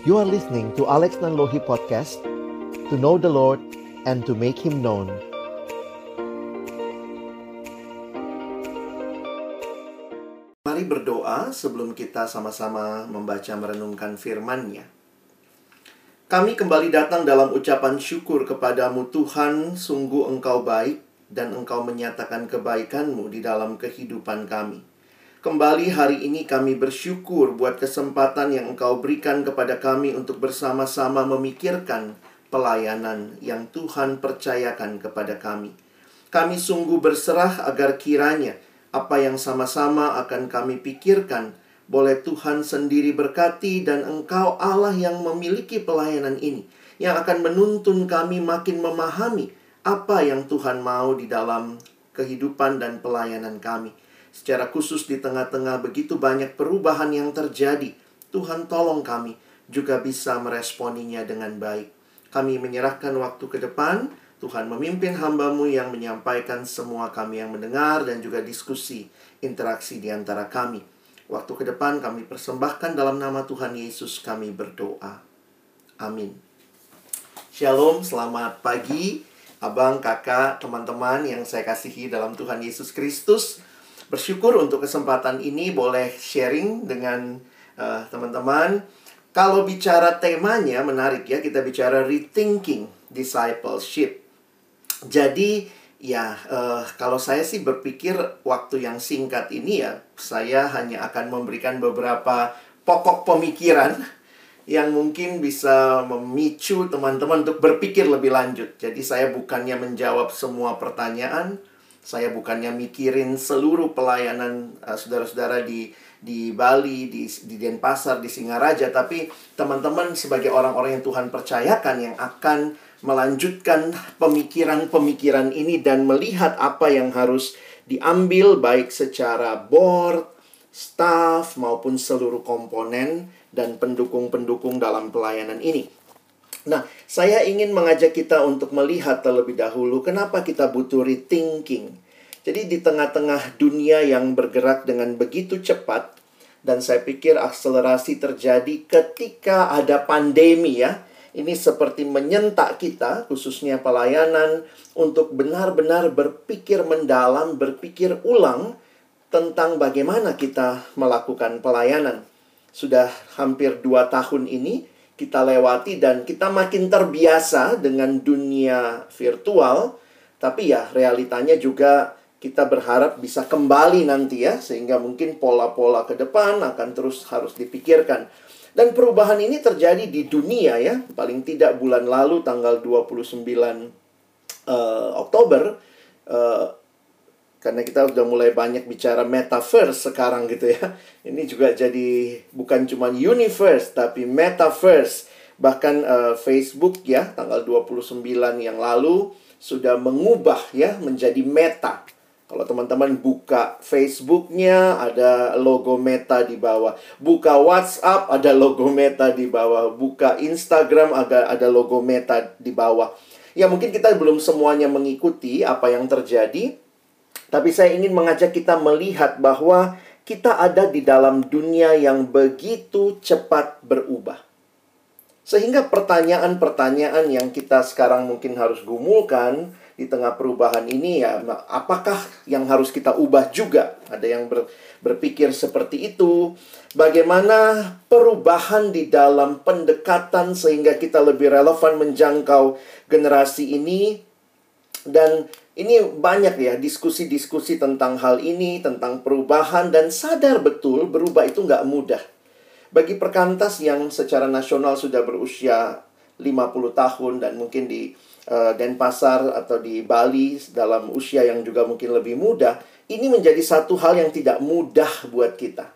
You are listening to Alex Nanlohi Podcast To know the Lord and to make Him known Mari berdoa sebelum kita sama-sama membaca merenungkan firman-Nya. Kami kembali datang dalam ucapan syukur kepadamu Tuhan, sungguh Engkau baik dan Engkau menyatakan kebaikan-Mu di dalam kehidupan kami. Kembali hari ini kami bersyukur buat kesempatan yang Engkau berikan kepada kami untuk bersama-sama memikirkan pelayanan yang Tuhan percayakan kepada kami. Kami sungguh berserah agar kiranya apa yang sama-sama akan kami pikirkan boleh Tuhan sendiri berkati dan Engkau Allah yang memiliki pelayanan ini yang akan menuntun kami makin memahami apa yang Tuhan mau di dalam kehidupan dan pelayanan kami. Secara khusus di tengah-tengah begitu banyak perubahan yang terjadi, Tuhan tolong kami juga bisa meresponinya dengan baik. Kami menyerahkan waktu ke depan, Tuhan memimpin hambamu yang menyampaikan semua kami yang mendengar dan juga diskusi, interaksi di antara kami. Waktu ke depan kami persembahkan dalam nama Tuhan Yesus kami berdoa. Amin. Shalom, selamat pagi. Abang, kakak, teman-teman yang saya kasihi dalam Tuhan Yesus Kristus bersyukur untuk kesempatan ini boleh sharing dengan uh, teman-teman. Kalau bicara temanya menarik ya, kita bicara rethinking discipleship. Jadi ya uh, kalau saya sih berpikir waktu yang singkat ini ya, saya hanya akan memberikan beberapa pokok pemikiran yang mungkin bisa memicu teman-teman untuk berpikir lebih lanjut. Jadi saya bukannya menjawab semua pertanyaan, saya bukannya mikirin seluruh pelayanan saudara saudara-saudara di di Bali, di di Denpasar, di Singaraja, tapi teman-teman sebagai orang-orang yang Tuhan percayakan yang akan melanjutkan pemikiran-pemikiran ini dan melihat apa yang harus diambil baik secara board, staff maupun seluruh komponen dan pendukung-pendukung dalam pelayanan ini. Nah, saya ingin mengajak kita untuk melihat terlebih dahulu kenapa kita butuh rethinking. Jadi di tengah-tengah dunia yang bergerak dengan begitu cepat dan saya pikir akselerasi terjadi ketika ada pandemi ya. Ini seperti menyentak kita khususnya pelayanan untuk benar-benar berpikir mendalam, berpikir ulang tentang bagaimana kita melakukan pelayanan. Sudah hampir dua tahun ini kita lewati dan kita makin terbiasa dengan dunia virtual. Tapi ya realitanya juga kita berharap bisa kembali nanti ya sehingga mungkin pola-pola ke depan akan terus harus dipikirkan. Dan perubahan ini terjadi di dunia ya. Paling tidak bulan lalu tanggal 29 uh, eh, Oktober uh, karena kita sudah mulai banyak bicara metaverse sekarang gitu ya. Ini juga jadi bukan cuma universe tapi metaverse. Bahkan uh, Facebook ya tanggal 29 yang lalu sudah mengubah ya menjadi meta. Kalau teman-teman buka Facebooknya ada logo Meta di bawah, buka WhatsApp ada logo Meta di bawah, buka Instagram ada ada logo Meta di bawah. Ya mungkin kita belum semuanya mengikuti apa yang terjadi, tapi saya ingin mengajak kita melihat bahwa kita ada di dalam dunia yang begitu cepat berubah. Sehingga pertanyaan-pertanyaan yang kita sekarang mungkin harus gumulkan di tengah perubahan ini ya apakah yang harus kita ubah juga? Ada yang ber, berpikir seperti itu. Bagaimana perubahan di dalam pendekatan sehingga kita lebih relevan menjangkau generasi ini dan ini banyak ya diskusi-diskusi tentang hal ini, tentang perubahan dan sadar betul berubah itu nggak mudah. Bagi perkantas yang secara nasional sudah berusia 50 tahun dan mungkin di uh, Denpasar atau di Bali dalam usia yang juga mungkin lebih muda, ini menjadi satu hal yang tidak mudah buat kita.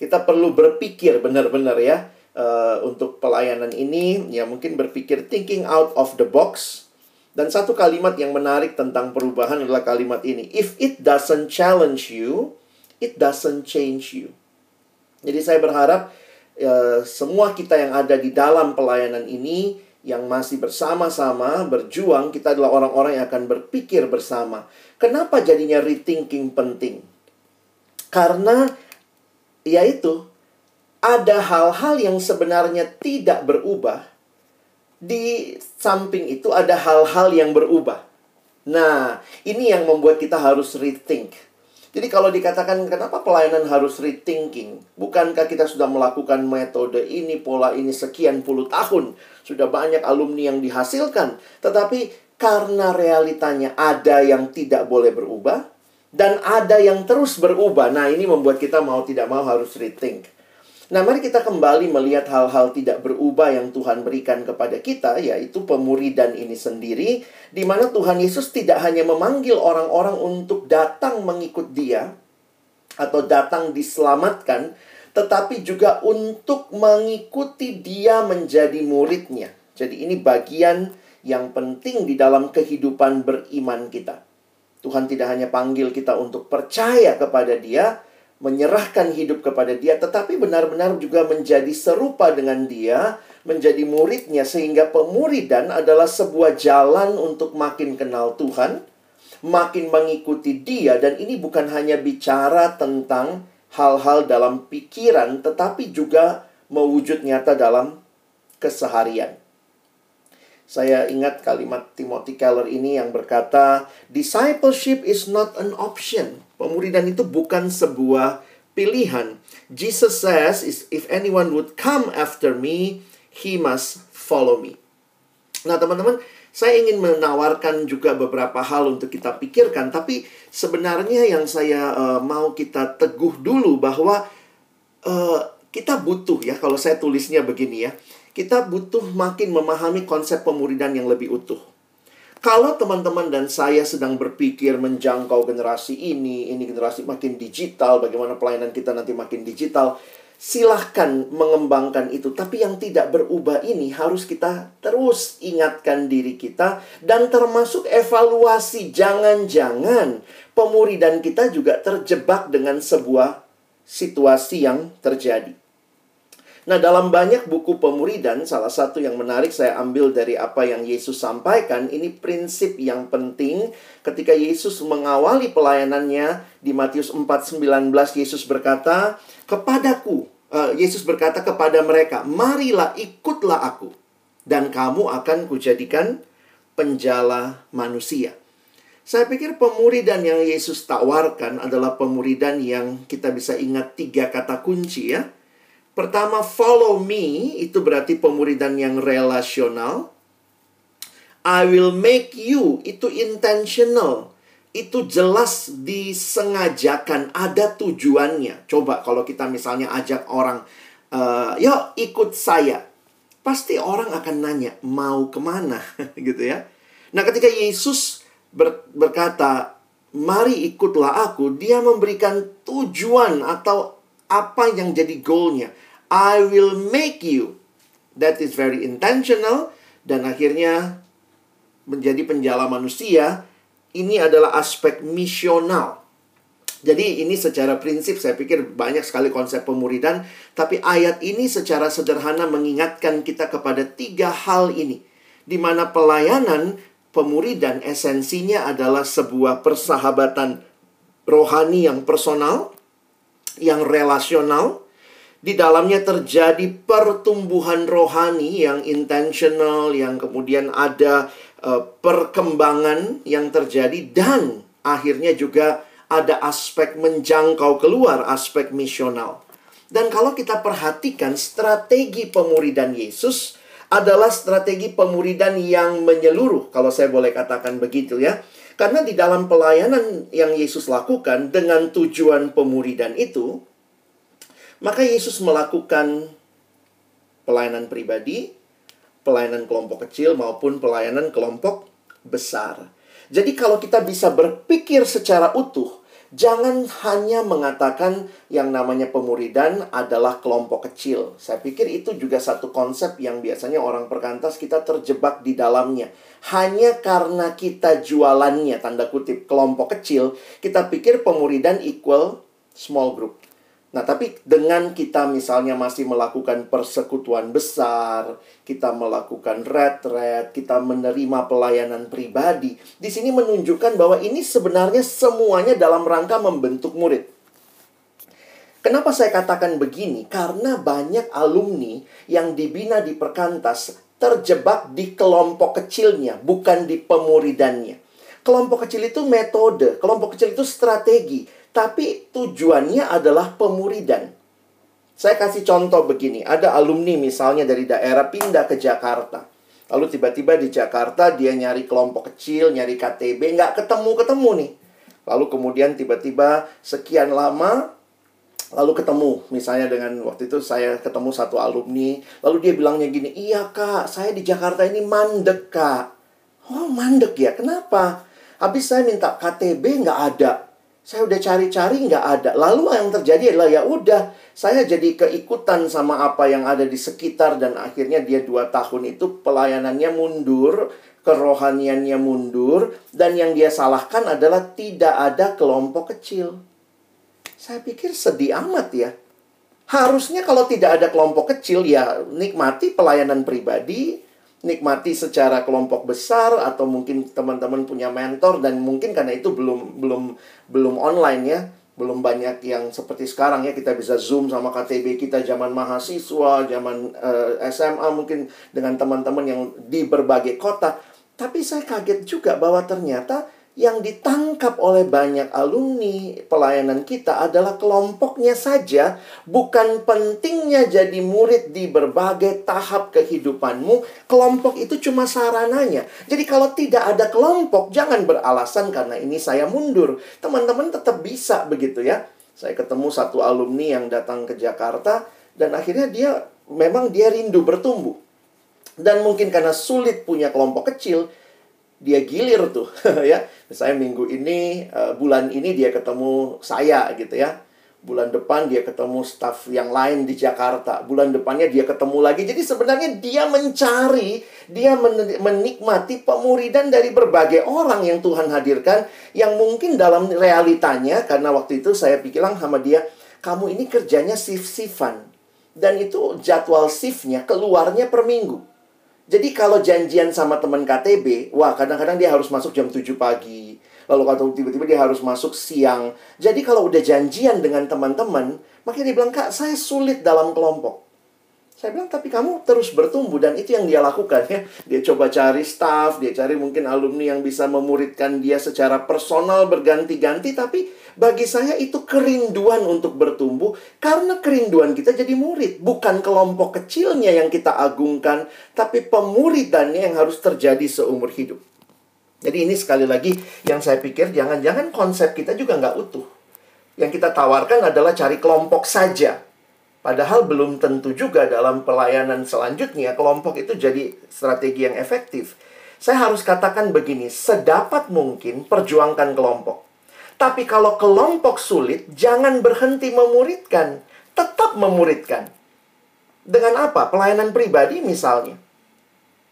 Kita perlu berpikir benar-benar ya uh, untuk pelayanan ini, ya mungkin berpikir thinking out of the box, dan satu kalimat yang menarik tentang perubahan adalah kalimat ini. If it doesn't challenge you, it doesn't change you. Jadi saya berharap uh, semua kita yang ada di dalam pelayanan ini yang masih bersama-sama berjuang, kita adalah orang-orang yang akan berpikir bersama. Kenapa jadinya rethinking penting? Karena yaitu ada hal-hal yang sebenarnya tidak berubah, di samping itu ada hal-hal yang berubah. Nah, ini yang membuat kita harus rethink. Jadi kalau dikatakan kenapa pelayanan harus rethinking? Bukankah kita sudah melakukan metode ini, pola ini sekian puluh tahun? Sudah banyak alumni yang dihasilkan. Tetapi karena realitanya ada yang tidak boleh berubah, dan ada yang terus berubah. Nah ini membuat kita mau tidak mau harus rethink. Nah, mari kita kembali melihat hal-hal tidak berubah yang Tuhan berikan kepada kita, yaitu pemuridan ini sendiri, di mana Tuhan Yesus tidak hanya memanggil orang-orang untuk datang mengikut Dia atau datang diselamatkan, tetapi juga untuk mengikuti Dia menjadi muridnya. Jadi, ini bagian yang penting di dalam kehidupan beriman kita. Tuhan tidak hanya panggil kita untuk percaya kepada Dia, menyerahkan hidup kepada Dia, tetapi benar-benar juga menjadi serupa dengan Dia, menjadi muridnya, sehingga pemuridan adalah sebuah jalan untuk makin kenal Tuhan, makin mengikuti Dia, dan ini bukan hanya bicara tentang hal-hal dalam pikiran, tetapi juga mewujud nyata dalam keseharian. Saya ingat kalimat Timothy Keller ini yang berkata, "Discipleship is not an option." Pemuridan itu bukan sebuah pilihan. Jesus says, "If anyone would come after me, he must follow me." Nah, teman-teman, saya ingin menawarkan juga beberapa hal untuk kita pikirkan, tapi sebenarnya yang saya uh, mau kita teguh dulu bahwa uh, kita butuh ya, kalau saya tulisnya begini ya kita butuh makin memahami konsep pemuridan yang lebih utuh. Kalau teman-teman dan saya sedang berpikir menjangkau generasi ini, ini generasi makin digital, bagaimana pelayanan kita nanti makin digital, silahkan mengembangkan itu. Tapi yang tidak berubah ini harus kita terus ingatkan diri kita dan termasuk evaluasi. Jangan-jangan pemuridan kita juga terjebak dengan sebuah situasi yang terjadi. Nah, dalam banyak buku pemuridan, salah satu yang menarik saya ambil dari apa yang Yesus sampaikan, ini prinsip yang penting ketika Yesus mengawali pelayanannya di Matius 4:19 Yesus berkata, "Kepadaku," uh, Yesus berkata kepada mereka, "Marilah ikutlah aku dan kamu akan kujadikan penjala manusia." Saya pikir pemuridan yang Yesus tawarkan adalah pemuridan yang kita bisa ingat tiga kata kunci ya Pertama, follow me itu berarti pemuridan yang relasional. I will make you itu intentional. Itu jelas disengajakan, ada tujuannya. Coba kalau kita misalnya ajak orang, uh, yuk ikut saya. Pasti orang akan nanya, mau ke mana? gitu ya. Nah ketika Yesus ber, berkata, mari ikutlah aku, dia memberikan tujuan atau apa yang jadi goalnya. I will make you. That is very intentional. Dan akhirnya menjadi penjala manusia. Ini adalah aspek misional. Jadi ini secara prinsip saya pikir banyak sekali konsep pemuridan. Tapi ayat ini secara sederhana mengingatkan kita kepada tiga hal ini. Di mana pelayanan pemuridan esensinya adalah sebuah persahabatan rohani yang personal yang relasional. Di dalamnya terjadi pertumbuhan rohani yang intentional, yang kemudian ada uh, perkembangan yang terjadi, dan akhirnya juga ada aspek menjangkau keluar, aspek misional. Dan kalau kita perhatikan strategi pemuridan Yesus adalah strategi pemuridan yang menyeluruh, kalau saya boleh katakan begitu ya. Karena di dalam pelayanan yang Yesus lakukan dengan tujuan pemuridan itu, maka Yesus melakukan pelayanan pribadi, pelayanan kelompok kecil maupun pelayanan kelompok besar. Jadi kalau kita bisa berpikir secara utuh, Jangan hanya mengatakan yang namanya pemuridan adalah kelompok kecil. Saya pikir itu juga satu konsep yang biasanya orang perkantas kita terjebak di dalamnya. Hanya karena kita jualannya, tanda kutip, kelompok kecil, kita pikir pemuridan equal small group. Nah, tapi dengan kita misalnya masih melakukan persekutuan besar, kita melakukan retret, kita menerima pelayanan pribadi, di sini menunjukkan bahwa ini sebenarnya semuanya dalam rangka membentuk murid. Kenapa saya katakan begini? Karena banyak alumni yang dibina di perkantas terjebak di kelompok kecilnya, bukan di pemuridannya. Kelompok kecil itu metode, kelompok kecil itu strategi, tapi tujuannya adalah pemuridan. Saya kasih contoh begini, ada alumni misalnya dari daerah pindah ke Jakarta. Lalu tiba-tiba di Jakarta dia nyari kelompok kecil, nyari KTB, nggak ketemu-ketemu nih. Lalu kemudian tiba-tiba sekian lama lalu ketemu misalnya dengan waktu itu saya ketemu satu alumni lalu dia bilangnya gini iya kak saya di Jakarta ini mandek kak oh mandek ya kenapa habis saya minta KTB nggak ada saya udah cari-cari nggak ada lalu yang terjadi adalah ya udah saya jadi keikutan sama apa yang ada di sekitar dan akhirnya dia dua tahun itu pelayanannya mundur kerohaniannya mundur dan yang dia salahkan adalah tidak ada kelompok kecil saya pikir sedih amat ya. Harusnya kalau tidak ada kelompok kecil ya nikmati pelayanan pribadi, nikmati secara kelompok besar atau mungkin teman-teman punya mentor dan mungkin karena itu belum belum belum online ya, belum banyak yang seperti sekarang ya kita bisa zoom sama KTB kita zaman mahasiswa, zaman uh, eh, SMA mungkin dengan teman-teman yang di berbagai kota. Tapi saya kaget juga bahwa ternyata yang ditangkap oleh banyak alumni pelayanan kita adalah kelompoknya saja, bukan pentingnya jadi murid di berbagai tahap kehidupanmu. Kelompok itu cuma sarananya. Jadi kalau tidak ada kelompok, jangan beralasan karena ini saya mundur. Teman-teman tetap bisa begitu ya. Saya ketemu satu alumni yang datang ke Jakarta dan akhirnya dia memang dia rindu bertumbuh. Dan mungkin karena sulit punya kelompok kecil, dia gilir tuh ya. Misalnya minggu ini uh, bulan ini dia ketemu saya gitu ya. Bulan depan dia ketemu staff yang lain di Jakarta. Bulan depannya dia ketemu lagi. Jadi sebenarnya dia mencari, dia menikmati pemuridan dari berbagai orang yang Tuhan hadirkan yang mungkin dalam realitanya karena waktu itu saya bilang sama dia, kamu ini kerjanya shift-shiftan. Dan itu jadwal shiftnya keluarnya per minggu. Jadi kalau janjian sama teman KTB, wah kadang-kadang dia harus masuk jam 7 pagi. Lalu kalau tiba-tiba dia harus masuk siang. Jadi kalau udah janjian dengan teman-teman, makanya dia bilang, "Kak, saya sulit dalam kelompok." Saya bilang, tapi kamu terus bertumbuh dan itu yang dia lakukan ya. Dia coba cari staff, dia cari mungkin alumni yang bisa memuridkan dia secara personal berganti-ganti. Tapi bagi saya itu kerinduan untuk bertumbuh karena kerinduan kita jadi murid. Bukan kelompok kecilnya yang kita agungkan, tapi pemuridannya yang harus terjadi seumur hidup. Jadi ini sekali lagi yang saya pikir jangan-jangan konsep kita juga nggak utuh. Yang kita tawarkan adalah cari kelompok saja Padahal belum tentu juga dalam pelayanan selanjutnya kelompok itu jadi strategi yang efektif. Saya harus katakan begini, sedapat mungkin perjuangkan kelompok. Tapi kalau kelompok sulit, jangan berhenti memuridkan. Tetap memuridkan. Dengan apa? Pelayanan pribadi misalnya.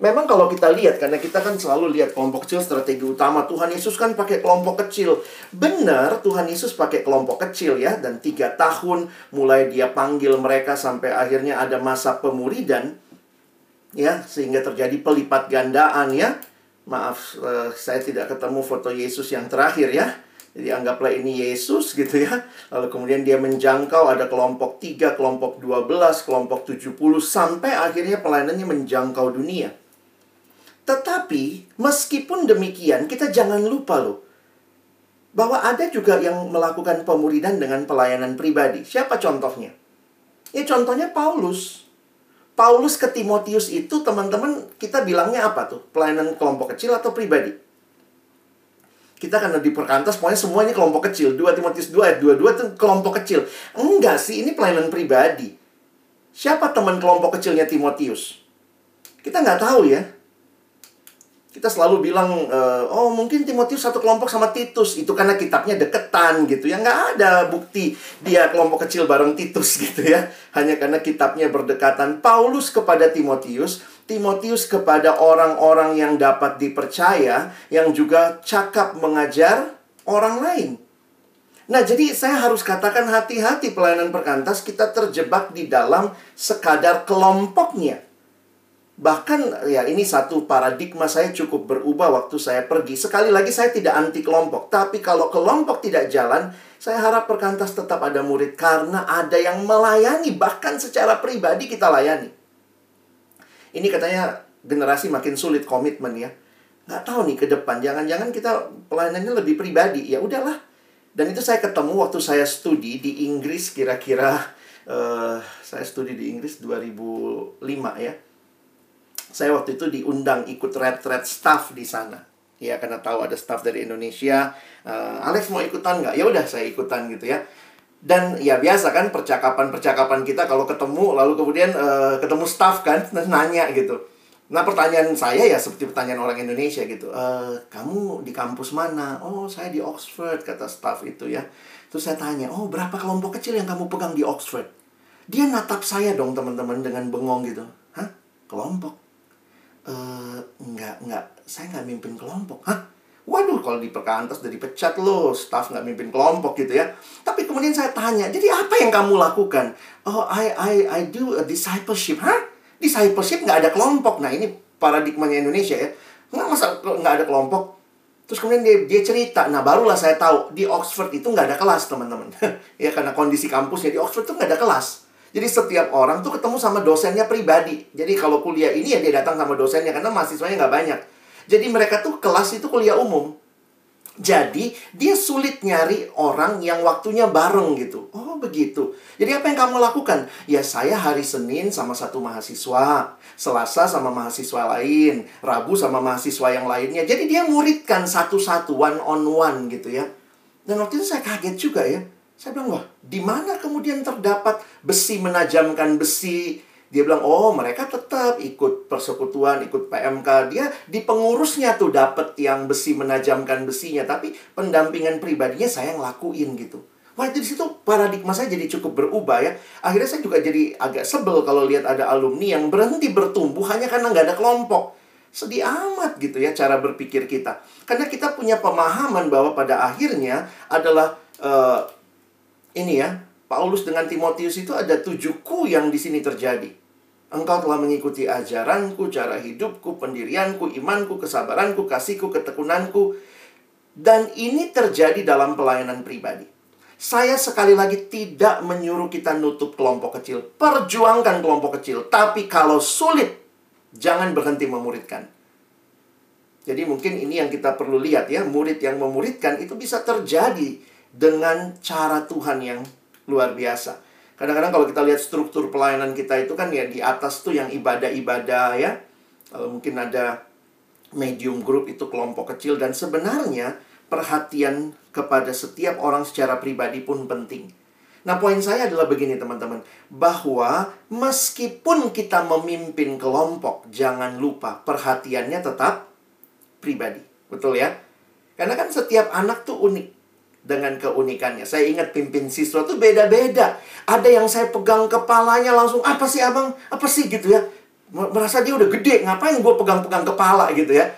Memang kalau kita lihat, karena kita kan selalu lihat kelompok kecil strategi utama. Tuhan Yesus kan pakai kelompok kecil. Benar, Tuhan Yesus pakai kelompok kecil ya. Dan tiga tahun mulai dia panggil mereka sampai akhirnya ada masa pemuridan. Ya, sehingga terjadi pelipat gandaan ya. Maaf, uh, saya tidak ketemu foto Yesus yang terakhir ya. Jadi anggaplah ini Yesus gitu ya. Lalu kemudian dia menjangkau ada kelompok 3, kelompok 12, kelompok 70 sampai akhirnya pelayanannya menjangkau dunia. Tetapi meskipun demikian kita jangan lupa loh bahwa ada juga yang melakukan pemuridan dengan pelayanan pribadi. Siapa contohnya? Ya contohnya Paulus. Paulus ke Timotius itu teman-teman kita bilangnya apa tuh? Pelayanan kelompok kecil atau pribadi? Kita karena di perkantas pokoknya semuanya kelompok kecil. 2 Timotius 2 ayat 22 itu kelompok kecil. Enggak sih, ini pelayanan pribadi. Siapa teman kelompok kecilnya Timotius? Kita nggak tahu ya kita selalu bilang uh, oh mungkin Timotius satu kelompok sama Titus itu karena kitabnya deketan gitu ya nggak ada bukti dia kelompok kecil bareng Titus gitu ya hanya karena kitabnya berdekatan Paulus kepada Timotius Timotius kepada orang-orang yang dapat dipercaya yang juga cakap mengajar orang lain Nah, jadi saya harus katakan hati-hati pelayanan perkantas kita terjebak di dalam sekadar kelompoknya. Bahkan ya ini satu paradigma saya cukup berubah waktu saya pergi. Sekali lagi saya tidak anti kelompok, tapi kalau kelompok tidak jalan, saya harap perkantas tetap ada murid karena ada yang melayani bahkan secara pribadi kita layani. Ini katanya generasi makin sulit komitmen ya. Nggak tahu nih ke depan, jangan-jangan kita pelayanannya lebih pribadi. Ya udahlah. Dan itu saya ketemu waktu saya studi di Inggris kira-kira uh, saya studi di Inggris 2005 ya saya waktu itu diundang ikut red-red staff di sana. Ya, karena tahu ada staff dari Indonesia. Uh, Alex mau ikutan nggak? Ya udah, saya ikutan gitu ya. Dan ya biasa kan percakapan-percakapan kita kalau ketemu lalu kemudian uh, ketemu staff kan nanya gitu. Nah pertanyaan saya ya seperti pertanyaan orang Indonesia gitu. E, kamu di kampus mana? Oh saya di Oxford kata staff itu ya. Terus saya tanya, oh berapa kelompok kecil yang kamu pegang di Oxford? Dia natap saya dong teman-teman dengan bengong gitu. Hah? Kelompok? uh, nggak nggak saya nggak mimpin kelompok hah waduh kalau di perkantas udah dipecat loh staff nggak mimpin kelompok gitu ya tapi kemudian saya tanya jadi apa yang kamu lakukan oh I I I do a discipleship hah discipleship nggak ada kelompok nah ini paradigmanya Indonesia ya nggak masa nggak ada kelompok Terus kemudian dia, dia cerita, nah barulah saya tahu di Oxford itu nggak ada kelas teman-teman. ya karena kondisi kampusnya di Oxford itu nggak ada kelas. Jadi setiap orang tuh ketemu sama dosennya pribadi. Jadi kalau kuliah ini ya dia datang sama dosennya karena mahasiswanya nggak banyak. Jadi mereka tuh kelas itu kuliah umum. Jadi dia sulit nyari orang yang waktunya bareng gitu. Oh begitu. Jadi apa yang kamu lakukan? Ya saya hari Senin sama satu mahasiswa. Selasa sama mahasiswa lain. Rabu sama mahasiswa yang lainnya. Jadi dia muridkan satu-satu, one on one gitu ya. Dan waktu itu saya kaget juga ya saya bilang, wah, di mana kemudian terdapat besi menajamkan besi? Dia bilang, oh mereka tetap ikut persekutuan, ikut PMK. Dia di pengurusnya tuh dapat yang besi menajamkan besinya. Tapi pendampingan pribadinya saya ngelakuin gitu. Wah di situ paradigma saya jadi cukup berubah ya. Akhirnya saya juga jadi agak sebel kalau lihat ada alumni yang berhenti bertumbuh hanya karena nggak ada kelompok. Sedih amat gitu ya cara berpikir kita. Karena kita punya pemahaman bahwa pada akhirnya adalah uh, ini ya, Paulus dengan Timotius itu ada tujuhku yang di sini terjadi. Engkau telah mengikuti ajaranku, cara hidupku, pendirianku, imanku, kesabaranku, kasihku, ketekunanku. Dan ini terjadi dalam pelayanan pribadi. Saya sekali lagi tidak menyuruh kita nutup kelompok kecil. Perjuangkan kelompok kecil. Tapi kalau sulit, jangan berhenti memuridkan. Jadi mungkin ini yang kita perlu lihat ya. Murid yang memuridkan itu bisa terjadi dengan cara Tuhan yang luar biasa. Kadang-kadang kalau kita lihat struktur pelayanan kita itu kan ya di atas tuh yang ibadah-ibadah ya. Kalau mungkin ada medium group itu kelompok kecil dan sebenarnya perhatian kepada setiap orang secara pribadi pun penting. Nah, poin saya adalah begini, teman-teman, bahwa meskipun kita memimpin kelompok, jangan lupa perhatiannya tetap pribadi. Betul ya? Karena kan setiap anak tuh unik dengan keunikannya. Saya ingat pimpin siswa tuh beda-beda. Ada yang saya pegang kepalanya langsung, apa sih abang? Apa sih gitu ya. Merasa dia udah gede, ngapain gue pegang-pegang kepala gitu ya.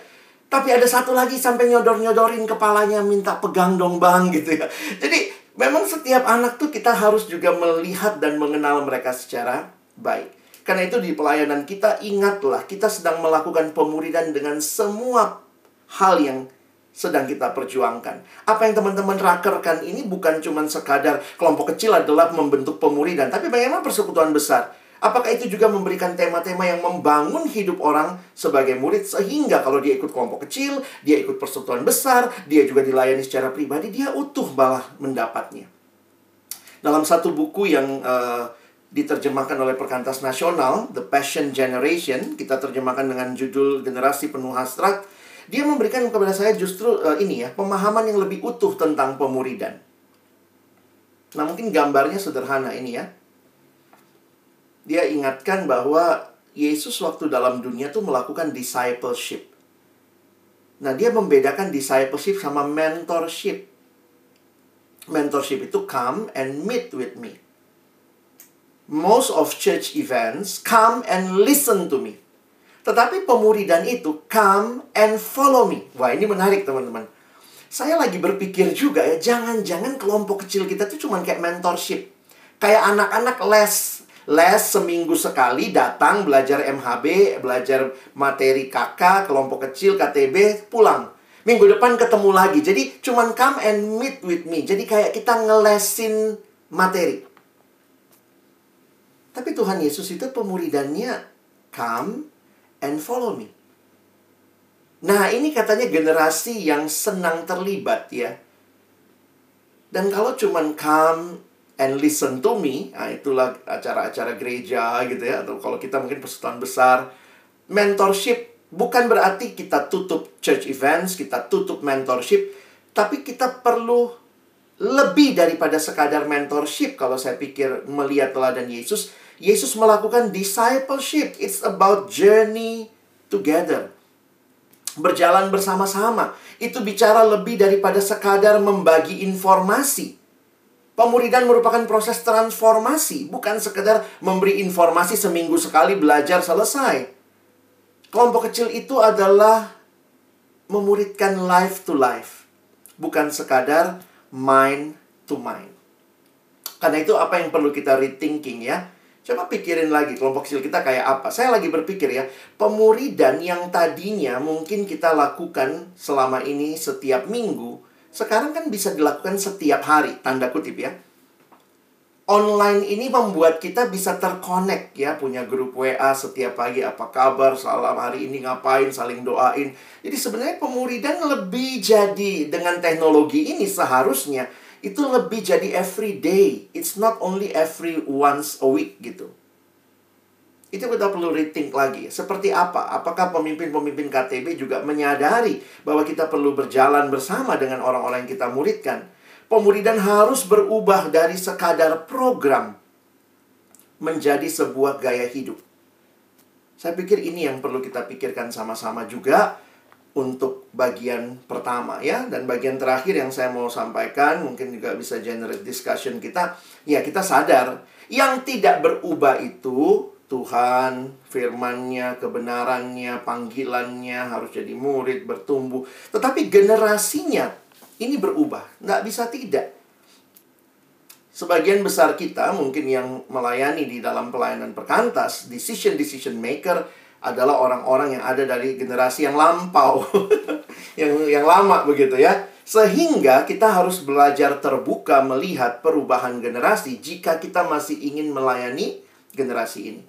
Tapi ada satu lagi sampai nyodor-nyodorin kepalanya, minta pegang dong bang gitu ya. Jadi memang setiap anak tuh kita harus juga melihat dan mengenal mereka secara baik. Karena itu di pelayanan kita ingatlah kita sedang melakukan pemuridan dengan semua hal yang sedang kita perjuangkan. Apa yang teman-teman rakerkan ini bukan cuma sekadar kelompok kecil adalah membentuk pemuridan, tapi bagaimana persekutuan besar? Apakah itu juga memberikan tema-tema yang membangun hidup orang sebagai murid sehingga kalau dia ikut kelompok kecil, dia ikut persekutuan besar, dia juga dilayani secara pribadi, dia utuh malah mendapatnya. Dalam satu buku yang uh, diterjemahkan oleh Perkantas Nasional, The Passion Generation, kita terjemahkan dengan judul Generasi Penuh Hasrat, dia memberikan kepada saya justru uh, ini ya, pemahaman yang lebih utuh tentang pemuridan. Nah, mungkin gambarnya sederhana ini ya. Dia ingatkan bahwa Yesus waktu dalam dunia tuh melakukan discipleship. Nah, dia membedakan discipleship sama mentorship. Mentorship itu come and meet with me. Most of church events come and listen to me. Tetapi pemuridan itu come and follow me. Wah, ini menarik teman-teman. Saya lagi berpikir juga ya, jangan-jangan kelompok kecil kita tuh cuma kayak mentorship. Kayak anak-anak les Les seminggu sekali datang belajar MHB, belajar materi KK, kelompok kecil, KTB, pulang. Minggu depan ketemu lagi. Jadi cuman come and meet with me. Jadi kayak kita ngelesin materi. Tapi Tuhan Yesus itu pemuridannya come and follow me. Nah, ini katanya generasi yang senang terlibat ya. Dan kalau cuman come and listen to me, nah itulah acara-acara gereja gitu ya, atau kalau kita mungkin persatuan besar, mentorship bukan berarti kita tutup church events, kita tutup mentorship, tapi kita perlu lebih daripada sekadar mentorship kalau saya pikir melihat teladan Yesus. Yesus melakukan discipleship. It's about journey together. Berjalan bersama-sama itu bicara lebih daripada sekadar membagi informasi. Pemuridan merupakan proses transformasi, bukan sekedar memberi informasi seminggu sekali belajar selesai. Kelompok kecil itu adalah memuridkan life to life, bukan sekadar mind to mind. Karena itu apa yang perlu kita rethinking ya. Coba pikirin lagi kelompok kecil kita kayak apa. Saya lagi berpikir ya, pemuridan yang tadinya mungkin kita lakukan selama ini setiap minggu, sekarang kan bisa dilakukan setiap hari, tanda kutip ya. Online ini membuat kita bisa terkonek ya, punya grup WA setiap pagi apa kabar, salam hari ini ngapain, saling doain. Jadi sebenarnya pemuridan lebih jadi dengan teknologi ini seharusnya itu lebih jadi every day. It's not only every once a week gitu. Itu kita perlu rethink lagi. Seperti apa? Apakah pemimpin-pemimpin KTB juga menyadari bahwa kita perlu berjalan bersama dengan orang-orang yang kita muridkan? Pemuridan harus berubah dari sekadar program menjadi sebuah gaya hidup. Saya pikir ini yang perlu kita pikirkan sama-sama juga untuk bagian pertama ya dan bagian terakhir yang saya mau sampaikan mungkin juga bisa generate discussion kita ya kita sadar yang tidak berubah itu Tuhan, firmannya, kebenarannya, panggilannya harus jadi murid, bertumbuh. Tetapi generasinya ini berubah. Nggak bisa tidak. Sebagian besar kita mungkin yang melayani di dalam pelayanan perkantas, decision-decision maker, adalah orang-orang yang ada dari generasi yang lampau, yang yang lama begitu ya. Sehingga kita harus belajar terbuka melihat perubahan generasi jika kita masih ingin melayani generasi ini.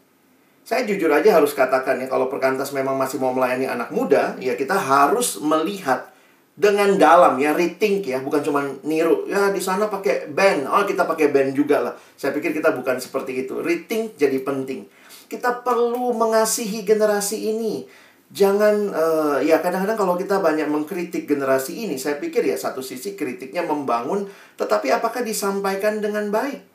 Saya jujur aja harus katakan ya kalau perkantas memang masih mau melayani anak muda, ya kita harus melihat dengan dalam ya rethink ya bukan cuma niru ya di sana pakai band oh kita pakai band juga lah saya pikir kita bukan seperti itu rethink jadi penting kita perlu mengasihi generasi ini. Jangan, uh, ya kadang-kadang kalau kita banyak mengkritik generasi ini, saya pikir ya satu sisi kritiknya membangun, tetapi apakah disampaikan dengan baik?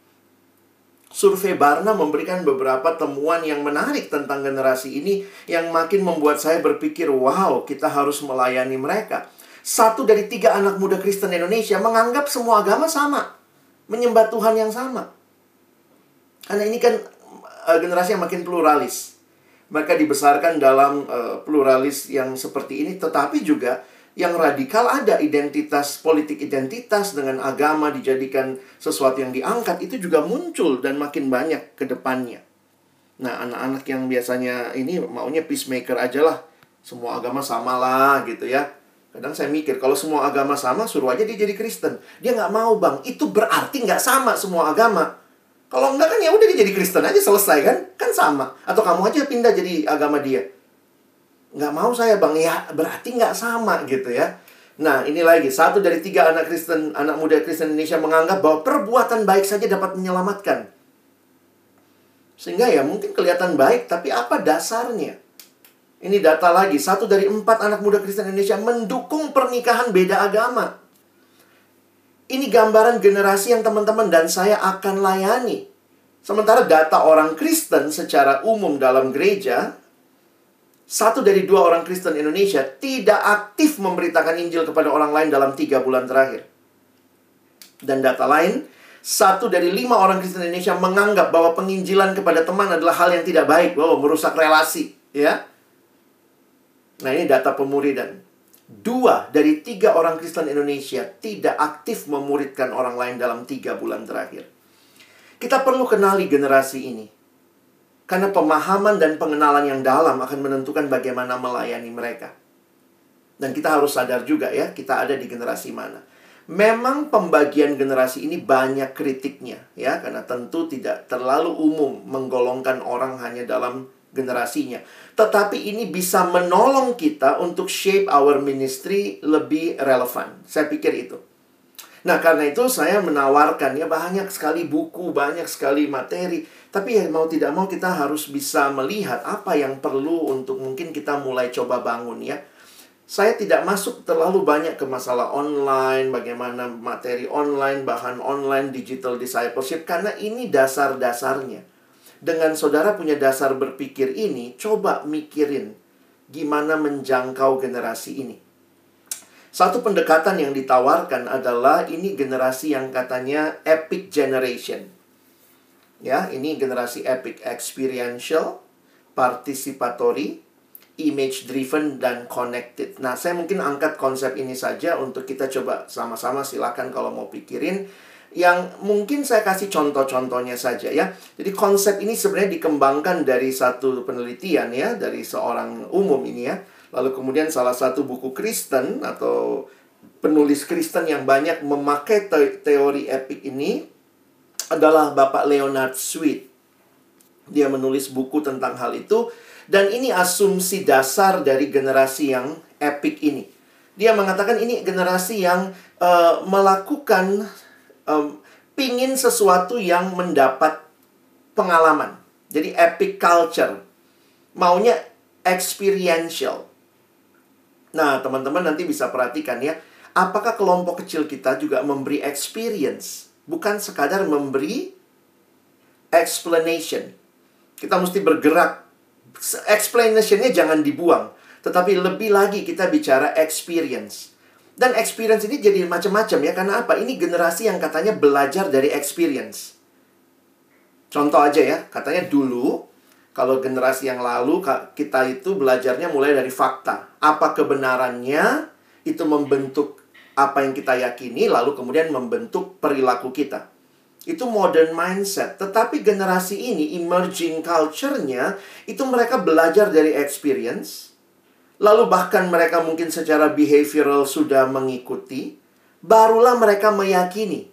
Survei Barna memberikan beberapa temuan yang menarik tentang generasi ini yang makin membuat saya berpikir, wow, kita harus melayani mereka. Satu dari tiga anak muda Kristen Indonesia menganggap semua agama sama. Menyembah Tuhan yang sama. Karena ini kan uh, generasi yang makin pluralis. Mereka dibesarkan dalam uh, pluralis yang seperti ini, tetapi juga yang radikal ada identitas politik identitas dengan agama dijadikan sesuatu yang diangkat itu juga muncul dan makin banyak ke depannya. Nah, anak-anak yang biasanya ini maunya peacemaker aja lah. Semua agama sama lah gitu ya. Kadang saya mikir, kalau semua agama sama, suruh aja dia jadi Kristen. Dia nggak mau bang, itu berarti nggak sama semua agama. Kalau enggak kan ya udah jadi Kristen aja selesai kan? Kan sama. Atau kamu aja pindah jadi agama dia. Nggak mau saya bang, ya berarti nggak sama gitu ya. Nah ini lagi, satu dari tiga anak Kristen, anak muda Kristen Indonesia menganggap bahwa perbuatan baik saja dapat menyelamatkan. Sehingga ya mungkin kelihatan baik, tapi apa dasarnya? Ini data lagi, satu dari empat anak muda Kristen Indonesia mendukung pernikahan beda agama. Ini gambaran generasi yang teman-teman dan saya akan layani. Sementara data orang Kristen secara umum dalam gereja, satu dari dua orang Kristen Indonesia tidak aktif memberitakan Injil kepada orang lain dalam tiga bulan terakhir. Dan data lain, satu dari lima orang Kristen Indonesia menganggap bahwa penginjilan kepada teman adalah hal yang tidak baik, bahwa merusak relasi. Ya, Nah ini data pemuridan dua dari tiga orang Kristen Indonesia tidak aktif memuridkan orang lain dalam tiga bulan terakhir. Kita perlu kenali generasi ini. Karena pemahaman dan pengenalan yang dalam akan menentukan bagaimana melayani mereka. Dan kita harus sadar juga ya, kita ada di generasi mana. Memang pembagian generasi ini banyak kritiknya ya, karena tentu tidak terlalu umum menggolongkan orang hanya dalam generasinya. Tetapi ini bisa menolong kita untuk shape our ministry lebih relevan. Saya pikir itu. Nah, karena itu saya menawarkan ya banyak sekali buku, banyak sekali materi. Tapi ya mau tidak mau kita harus bisa melihat apa yang perlu untuk mungkin kita mulai coba bangun ya. Saya tidak masuk terlalu banyak ke masalah online, bagaimana materi online, bahan online, digital discipleship karena ini dasar-dasarnya. Dengan saudara punya dasar berpikir ini, coba mikirin gimana menjangkau generasi ini. Satu pendekatan yang ditawarkan adalah ini generasi yang katanya epic generation. Ya, ini generasi epic experiential, participatory, image driven dan connected. Nah, saya mungkin angkat konsep ini saja untuk kita coba sama-sama silakan kalau mau pikirin yang mungkin saya kasih contoh-contohnya saja ya. Jadi konsep ini sebenarnya dikembangkan dari satu penelitian ya, dari seorang umum ini ya Lalu kemudian salah satu buku Kristen atau penulis Kristen yang banyak memakai teori epic ini adalah Bapak Leonard Sweet. Dia menulis buku tentang hal itu dan ini asumsi dasar dari generasi yang epic ini. Dia mengatakan ini generasi yang uh, melakukan um, pingin sesuatu yang mendapat pengalaman. Jadi epic culture. Maunya experiential. Nah, teman-teman nanti bisa perhatikan ya, apakah kelompok kecil kita juga memberi experience, bukan sekadar memberi explanation. Kita mesti bergerak. Explanationnya jangan dibuang, tetapi lebih lagi kita bicara experience. Dan experience ini jadi macam-macam ya, karena apa? Ini generasi yang katanya belajar dari experience. Contoh aja ya, katanya dulu kalau generasi yang lalu kita itu belajarnya mulai dari fakta. Apa kebenarannya itu membentuk apa yang kita yakini lalu kemudian membentuk perilaku kita. Itu modern mindset. Tetapi generasi ini emerging culture-nya itu mereka belajar dari experience. Lalu bahkan mereka mungkin secara behavioral sudah mengikuti, barulah mereka meyakini.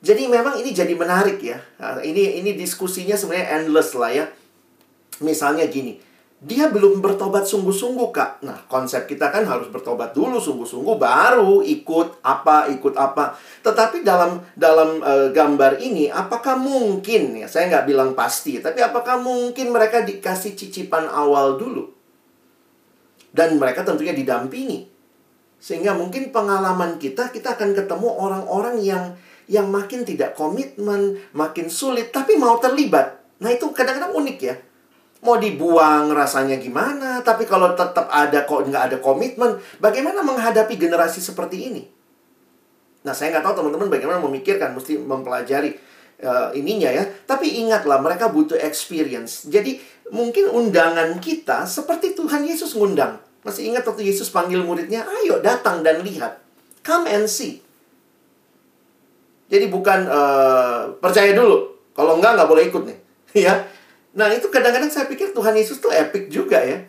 Jadi memang ini jadi menarik ya. Nah, ini ini diskusinya sebenarnya endless lah ya Misalnya gini, dia belum bertobat sungguh-sungguh, Kak. Nah, konsep kita kan harus bertobat dulu sungguh-sungguh baru ikut apa, ikut apa. Tetapi dalam dalam uh, gambar ini apakah mungkin ya, saya nggak bilang pasti, tapi apakah mungkin mereka dikasih cicipan awal dulu? Dan mereka tentunya didampingi. Sehingga mungkin pengalaman kita kita akan ketemu orang-orang yang yang makin tidak komitmen, makin sulit tapi mau terlibat. Nah, itu kadang-kadang unik ya mau dibuang rasanya gimana tapi kalau tetap ada kok nggak ada komitmen bagaimana menghadapi generasi seperti ini nah saya nggak tahu teman-teman bagaimana memikirkan mesti mempelajari uh, ininya ya tapi ingatlah mereka butuh experience jadi mungkin undangan kita seperti Tuhan Yesus ngundang masih ingat waktu Yesus panggil muridnya ayo datang dan lihat come and see jadi bukan uh, percaya dulu kalau enggak nggak boleh ikut nih ya Nah itu kadang-kadang saya pikir Tuhan Yesus tuh epic juga ya.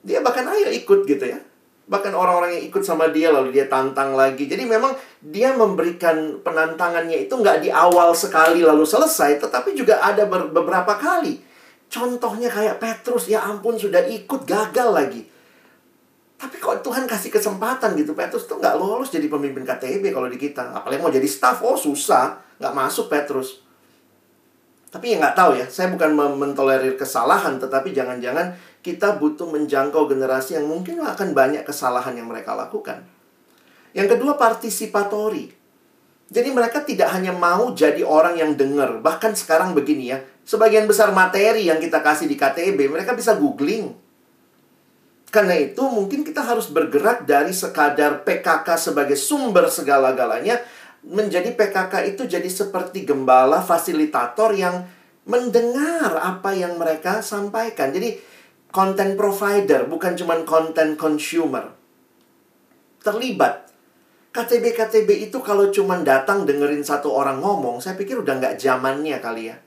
Dia bahkan ayo ikut gitu ya. Bahkan orang-orang yang ikut sama dia lalu dia tantang lagi. Jadi memang dia memberikan penantangannya itu nggak di awal sekali lalu selesai. Tetapi juga ada beberapa kali. Contohnya kayak Petrus, ya ampun sudah ikut gagal lagi. Tapi kok Tuhan kasih kesempatan gitu Petrus tuh nggak lolos jadi pemimpin KTB kalau di kita. Apalagi mau jadi staff, oh susah. Nggak masuk Petrus. Tapi ya nggak tahu ya, saya bukan mentolerir kesalahan, tetapi jangan-jangan kita butuh menjangkau generasi yang mungkin akan banyak kesalahan yang mereka lakukan. Yang kedua, partisipatori. Jadi mereka tidak hanya mau jadi orang yang dengar, bahkan sekarang begini ya, sebagian besar materi yang kita kasih di KTB, mereka bisa googling. Karena itu mungkin kita harus bergerak dari sekadar PKK sebagai sumber segala-galanya menjadi PKK itu jadi seperti gembala fasilitator yang mendengar apa yang mereka sampaikan. Jadi content provider bukan cuma content consumer. Terlibat. KTB-KTB itu kalau cuma datang dengerin satu orang ngomong, saya pikir udah nggak zamannya kali ya.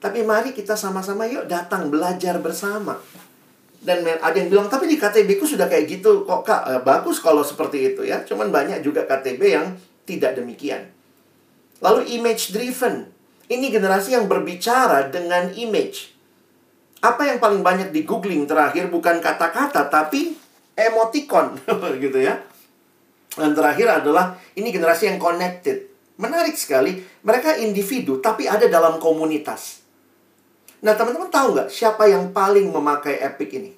Tapi mari kita sama-sama yuk datang belajar bersama. Dan ada yang bilang, tapi di KTB ku sudah kayak gitu kok kak. Eh, bagus kalau seperti itu ya. Cuman banyak juga KTB yang tidak demikian. Lalu image driven. Ini generasi yang berbicara dengan image. Apa yang paling banyak di googling terakhir bukan kata-kata tapi emoticon gitu ya. Dan terakhir adalah ini generasi yang connected. Menarik sekali, mereka individu tapi ada dalam komunitas. Nah, teman-teman tahu nggak siapa yang paling memakai Epic ini?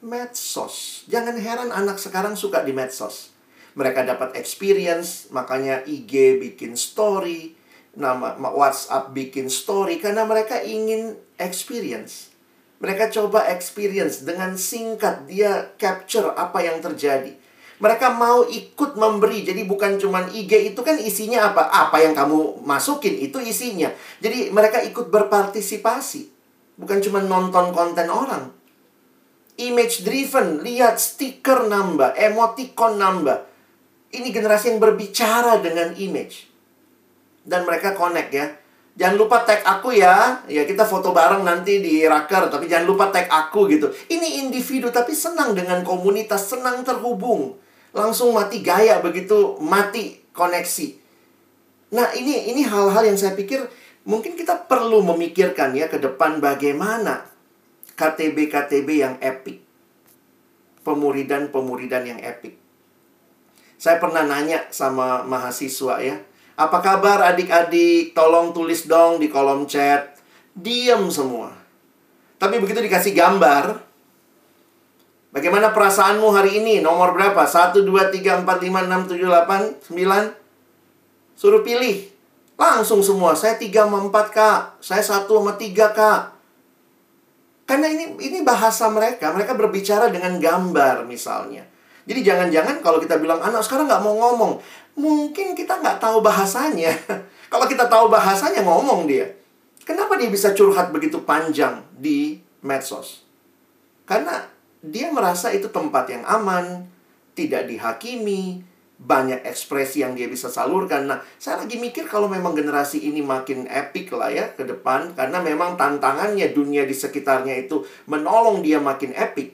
Medsos. Jangan heran anak sekarang suka di medsos. Mereka dapat experience, makanya IG bikin story, nama WhatsApp bikin story karena mereka ingin experience. Mereka coba experience dengan singkat dia capture apa yang terjadi. Mereka mau ikut memberi. Jadi bukan cuman IG itu kan isinya apa? Apa yang kamu masukin itu isinya. Jadi mereka ikut berpartisipasi. Bukan cuma nonton konten orang. Image driven, lihat stiker nambah, emoticon nambah. Ini generasi yang berbicara dengan image. Dan mereka connect ya. Jangan lupa tag aku ya. Ya kita foto bareng nanti di Raker, tapi jangan lupa tag aku gitu. Ini individu tapi senang dengan komunitas, senang terhubung. Langsung mati gaya begitu mati koneksi. Nah, ini ini hal-hal yang saya pikir mungkin kita perlu memikirkan ya ke depan bagaimana KTB-KTB yang epic. Pemuridan-pemuridan yang epic. Saya pernah nanya sama mahasiswa ya, apa kabar adik-adik? Tolong tulis dong di kolom chat. Diam semua. Tapi begitu dikasih gambar, bagaimana perasaanmu hari ini? Nomor berapa? 1, 2, 3, 4, 5, 6, 7, 8, 9. Suruh pilih. Langsung semua. Saya 3 sama 4, Kak. Saya 1 sama 3, Kak. Karena ini ini bahasa mereka. Mereka berbicara dengan gambar misalnya. Jadi jangan-jangan kalau kita bilang anak sekarang nggak mau ngomong mungkin kita nggak tahu bahasanya. Kalau kita tahu bahasanya, ngomong dia. Kenapa dia bisa curhat begitu panjang di medsos? Karena dia merasa itu tempat yang aman, tidak dihakimi, banyak ekspresi yang dia bisa salurkan. Nah, saya lagi mikir kalau memang generasi ini makin epic lah ya ke depan, karena memang tantangannya dunia di sekitarnya itu menolong dia makin epic,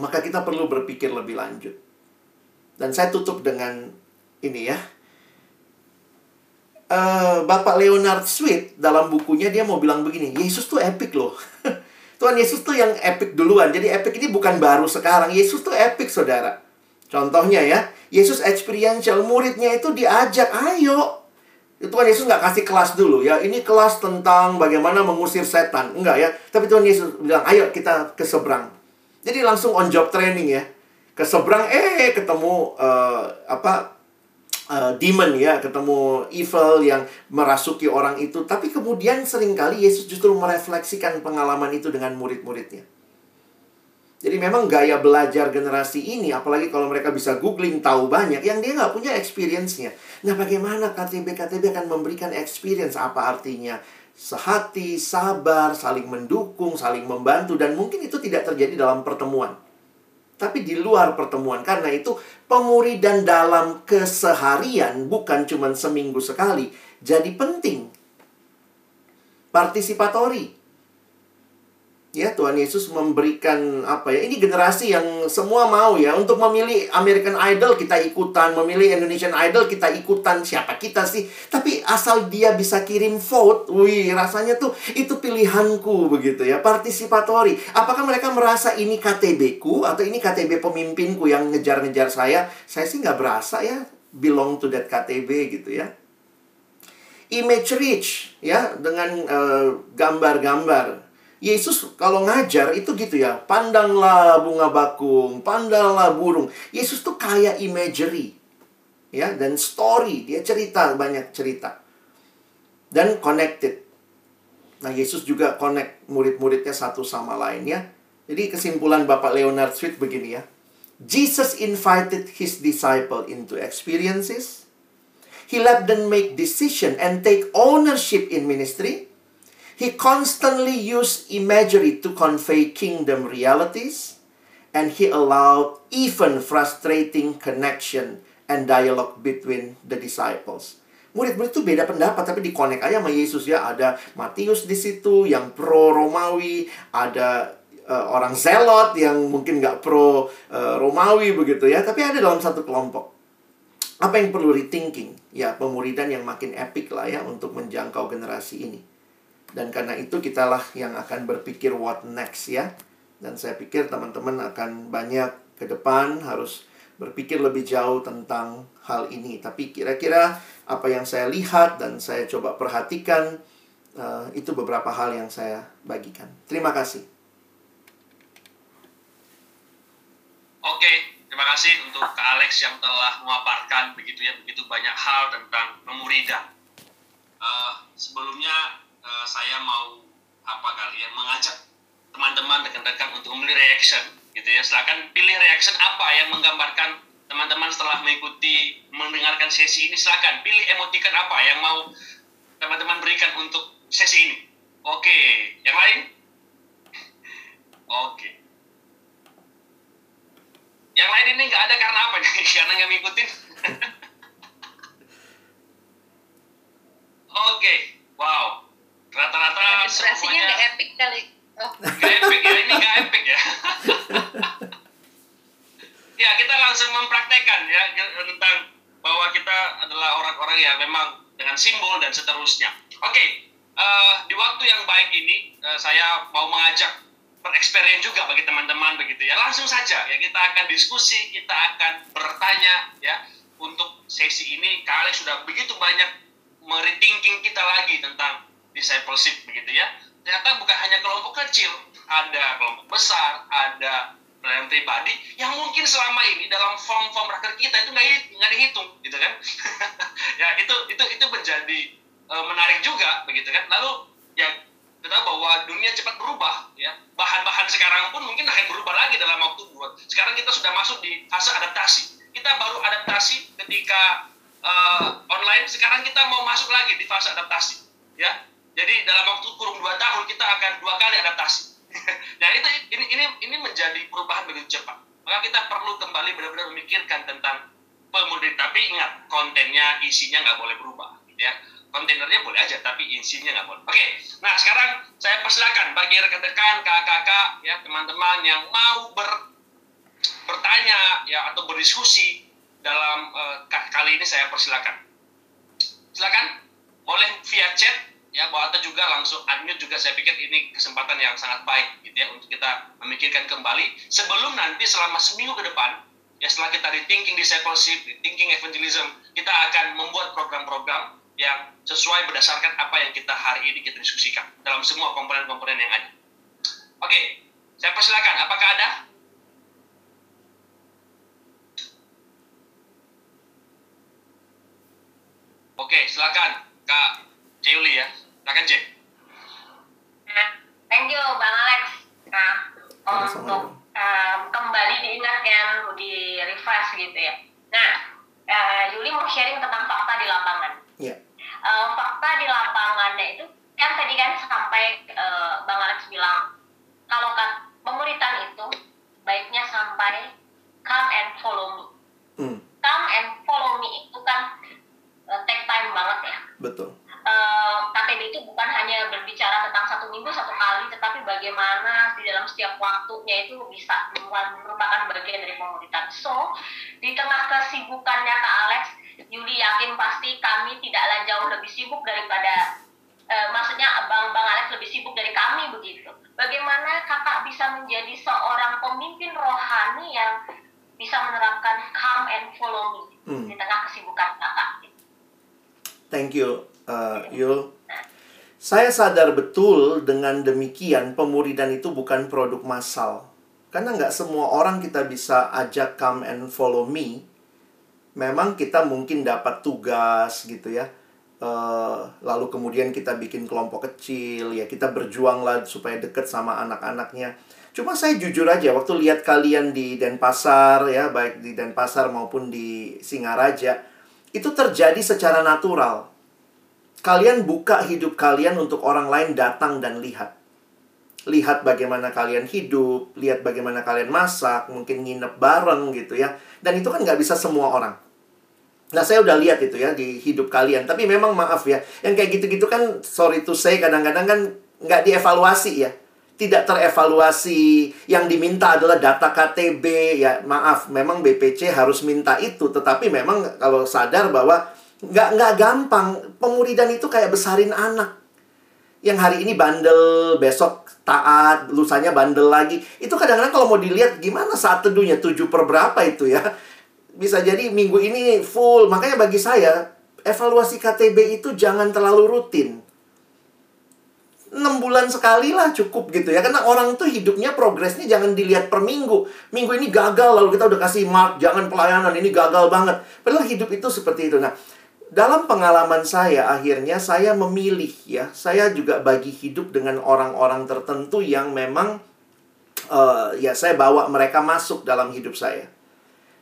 maka kita perlu berpikir lebih lanjut. Dan saya tutup dengan ini ya. Uh, Bapak Leonard Sweet dalam bukunya dia mau bilang begini, Yesus tuh epic loh. Tuhan Yesus tuh yang epic duluan. Jadi epic ini bukan baru sekarang. Yesus tuh epic, saudara. Contohnya ya, Yesus experiential. Muridnya itu diajak, ayo. Tuhan Yesus nggak kasih kelas dulu ya. Ini kelas tentang bagaimana mengusir setan. Enggak ya. Tapi Tuhan Yesus bilang, ayo kita ke seberang. Jadi langsung on job training ya. Ke seberang, eh ketemu uh, apa uh, demon ya, ketemu evil yang merasuki orang itu. Tapi kemudian sering kali Yesus justru merefleksikan pengalaman itu dengan murid-muridnya. Jadi memang gaya belajar generasi ini, apalagi kalau mereka bisa googling tahu banyak, yang dia nggak punya experience-nya. Nah bagaimana KTB-KTB akan memberikan experience apa artinya? Sehati, sabar, saling mendukung, saling membantu, dan mungkin itu tidak terjadi dalam pertemuan tapi di luar pertemuan. Karena itu pemuridan dalam keseharian bukan cuma seminggu sekali. Jadi penting. Partisipatori. Ya, Tuhan Yesus memberikan apa ya? Ini generasi yang semua mau ya untuk memilih American Idol kita ikutan, memilih Indonesian Idol kita ikutan. Siapa kita sih? Tapi asal dia bisa kirim vote, wih, rasanya tuh itu pilihanku begitu ya, partisipatori. Apakah mereka merasa ini KTB ku atau ini KTB pemimpinku yang ngejar-ngejar saya? Saya sih nggak berasa ya belong to that KTB gitu ya image rich ya dengan uh, gambar-gambar Yesus kalau ngajar itu gitu ya, pandanglah bunga bakung, pandanglah burung. Yesus tuh kaya imagery. Ya, dan story, dia cerita banyak cerita. Dan connected. Nah, Yesus juga connect murid-muridnya satu sama lain ya. Jadi kesimpulan Bapak Leonard Sweet begini ya. Jesus invited his disciple into experiences. He let them make decision and take ownership in ministry. He constantly used imagery to convey kingdom realities, and he allowed even frustrating connection and dialogue between the disciples. murid-murid itu beda pendapat tapi dikonek aja sama Yesus ya. Ada Matius di situ yang pro Romawi ada uh, orang Zelot yang mungkin nggak pro uh, Romawi begitu ya. Tapi ada dalam satu kelompok. Apa yang perlu rethinking? Ya pemuridan yang makin epic lah ya untuk menjangkau generasi ini dan karena itu kitalah yang akan berpikir what next ya dan saya pikir teman-teman akan banyak ke depan harus berpikir lebih jauh tentang hal ini tapi kira-kira apa yang saya lihat dan saya coba perhatikan uh, itu beberapa hal yang saya bagikan. Terima kasih. Oke, terima kasih untuk Kak Alex yang telah memaparkan begitu ya begitu banyak hal tentang memuridan. Uh, sebelumnya uh, saya mau apa kali ya mengajak teman-teman rekan-rekan untuk memilih reaction gitu ya. Silakan pilih reaction apa yang menggambarkan teman-teman setelah mengikuti mendengarkan sesi ini. Silakan pilih emotikan apa yang mau teman-teman berikan untuk sesi ini. Oke yang lain? Oke. Yang lain ini nggak ada karena apa? Nih karena nggak ngikutin? Oke wow rata-rata semuanya nggak epic kali oh. Gak epic ya ini nggak epic ya ya kita langsung mempraktekkan ya tentang bahwa kita adalah orang-orang yang memang dengan simbol dan seterusnya. Oke, okay, uh, eh, di waktu yang baik ini uh, saya mau mengajak bereksperimen juga bagi teman-teman begitu ya. Langsung saja ya kita akan diskusi, kita akan bertanya ya untuk sesi ini kalian sudah begitu banyak merethinking kita lagi tentang discipleship begitu ya. Ternyata bukan hanya kelompok kecil, ada kelompok besar, ada pelayanan pribadi yang mungkin selama ini dalam form-form raker kita itu nggak dihitung gitu kan? Ya itu itu itu menjadi uh, menarik juga begitu kan? Lalu ya kita bahwa dunia cepat berubah ya. Bahan-bahan sekarang pun mungkin akan berubah lagi dalam waktu dua. Sekarang kita sudah masuk di fase adaptasi. Kita baru adaptasi ketika uh, online sekarang kita mau masuk lagi di fase adaptasi ya jadi dalam waktu kurun dua tahun kita akan dua kali adaptasi nah itu ini ini ini menjadi perubahan begitu cepat. Maka kita perlu kembali benar-benar memikirkan tentang pemudik. Tapi ingat kontennya, isinya nggak boleh berubah, gitu ya. Kontainernya boleh aja, tapi isinya nggak boleh. Oke, nah sekarang saya persilakan bagi rekan-rekan, kakak-kakak, ya teman-teman yang mau ber, bertanya ya atau berdiskusi dalam uh, kali ini saya persilakan. Silakan, boleh via chat ya atau juga langsung unmute juga saya pikir ini kesempatan yang sangat baik gitu ya untuk kita memikirkan kembali sebelum nanti selama seminggu ke depan ya setelah kita rethinking discipleship, rethinking evangelism, kita akan membuat program-program yang sesuai berdasarkan apa yang kita hari ini kita diskusikan dalam semua komponen-komponen yang ada. Oke, saya persilakan. Apakah ada? Oke, silakan Kak Ceuli ya. Silakan Cek. Nah, thank you Bang Alex. Nah, untuk uh, kembali diingatkan, di refresh gitu ya. Nah, uh, Yuli mau sharing tentang fakta di lapangan. Yeah. Iya. Uh, fakta di lapangannya itu kan tadi kan sampai uh, Bang Alex bilang kalau kan pemuritan itu baiknya sampai come and follow me. Hmm. Come and follow me itu kan uh, take time banget ya. Betul uh, eh, KTB itu bukan hanya berbicara tentang satu minggu satu kali, tetapi bagaimana di dalam setiap waktunya itu bisa merupakan bagian dari komunitas. So, di tengah kesibukannya Kak Alex, Yuli yakin pasti kami tidaklah jauh lebih sibuk daripada uh, maksudnya Bang Bang Alex lebih sibuk dari kami begitu. Bagaimana kakak bisa menjadi seorang pemimpin rohani yang bisa menerapkan come and follow me hmm. di tengah kesibukan kakak? Thank you uh, Yul. Saya sadar betul dengan demikian pemuridan itu bukan produk massal. Karena nggak semua orang kita bisa ajak come and follow me. Memang kita mungkin dapat tugas gitu ya. Uh, lalu kemudian kita bikin kelompok kecil ya kita berjuang lah supaya deket sama anak-anaknya. Cuma saya jujur aja waktu lihat kalian di Denpasar ya baik di Denpasar maupun di Singaraja itu terjadi secara natural Kalian buka hidup kalian untuk orang lain datang dan lihat. Lihat bagaimana kalian hidup, lihat bagaimana kalian masak, mungkin nginep bareng gitu ya. Dan itu kan nggak bisa semua orang. Nah, saya udah lihat itu ya di hidup kalian. Tapi memang maaf ya, yang kayak gitu-gitu kan sorry to say kadang-kadang kan nggak dievaluasi ya. Tidak terevaluasi. Yang diminta adalah data KTB. Ya, maaf, memang BPC harus minta itu. Tetapi memang kalau sadar bahwa nggak nggak gampang. Pemuridan itu kayak besarin anak. Yang hari ini bandel, besok taat, lusanya bandel lagi. Itu kadang-kadang kalau mau dilihat gimana saat teduhnya, tujuh per berapa itu ya bisa jadi minggu ini full. Makanya bagi saya, evaluasi KTB itu jangan terlalu rutin. 6 bulan sekali lah cukup gitu ya. Karena orang tuh hidupnya progresnya jangan dilihat per minggu. Minggu ini gagal lalu kita udah kasih mark, jangan pelayanan ini gagal banget. Padahal hidup itu seperti itu. Nah, dalam pengalaman saya akhirnya saya memilih ya. Saya juga bagi hidup dengan orang-orang tertentu yang memang uh, ya saya bawa mereka masuk dalam hidup saya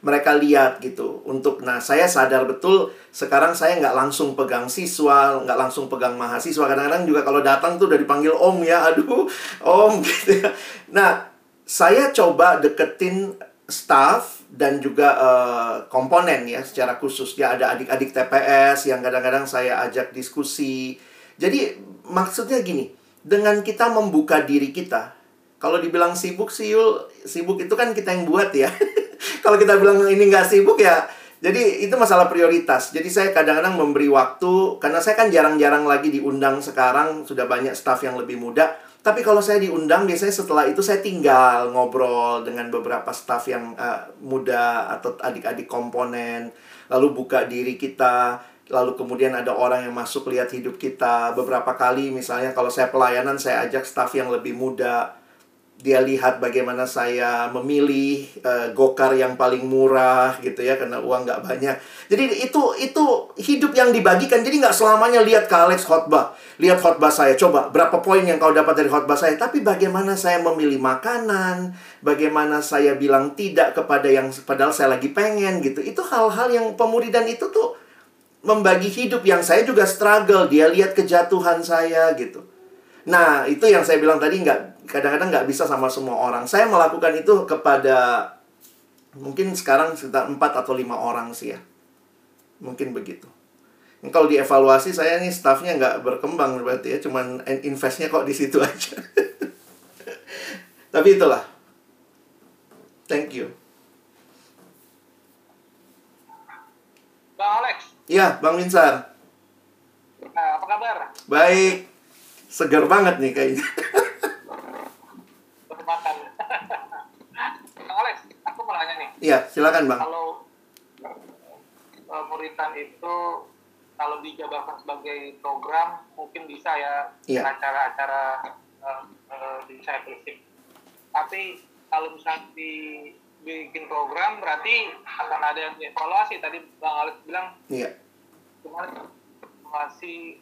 mereka lihat gitu untuk nah saya sadar betul sekarang saya nggak langsung pegang siswa nggak langsung pegang mahasiswa kadang-kadang juga kalau datang tuh udah dipanggil om ya aduh om gitu ya nah saya coba deketin staff dan juga uh, komponen ya secara khusus ya ada adik-adik TPS yang kadang-kadang saya ajak diskusi jadi maksudnya gini dengan kita membuka diri kita kalau dibilang sibuk sih Yul sibuk itu kan kita yang buat ya kalau kita bilang ini nggak sibuk ya jadi itu masalah prioritas. Jadi saya kadang-kadang memberi waktu karena saya kan jarang-jarang lagi diundang sekarang sudah banyak staff yang lebih muda. Tapi kalau saya diundang biasanya setelah itu saya tinggal ngobrol dengan beberapa staff yang uh, muda atau adik-adik komponen, lalu buka diri kita, lalu kemudian ada orang yang masuk lihat hidup kita. Beberapa kali misalnya kalau saya pelayanan saya ajak staff yang lebih muda dia lihat bagaimana saya memilih uh, gokar yang paling murah gitu ya karena uang nggak banyak. Jadi itu itu hidup yang dibagikan. Jadi nggak selamanya lihat ke Alex khotbah lihat khotbah saya. Coba berapa poin yang kau dapat dari khotbah saya? Tapi bagaimana saya memilih makanan? Bagaimana saya bilang tidak kepada yang padahal saya lagi pengen gitu. Itu hal-hal yang pemuridan itu tuh membagi hidup yang saya juga struggle. Dia lihat kejatuhan saya gitu. Nah itu yang saya bilang tadi nggak kadang-kadang nggak bisa sama semua orang. Saya melakukan itu kepada mungkin sekarang sekitar 4 atau lima orang sih ya. Mungkin begitu. Yang kalau dievaluasi saya nih staffnya nggak berkembang berarti ya, cuman investnya kok di situ aja. Tapi itulah. Thank you. Bang Alex. Iya, Bang Winsar. Nah, apa kabar? Baik. Segar banget nih kayaknya. makan. Bang Alex, aku mau nanya nih. Iya, silakan Bang. Kalau uh, muritan itu kalau dijabarkan sebagai program mungkin bisa ya Iya. acara-acara uh, uh, discipleship. Tapi kalau misalnya dibikin program berarti akan ada yang dievaluasi. Tadi Bang Alex bilang Iya. gimana masih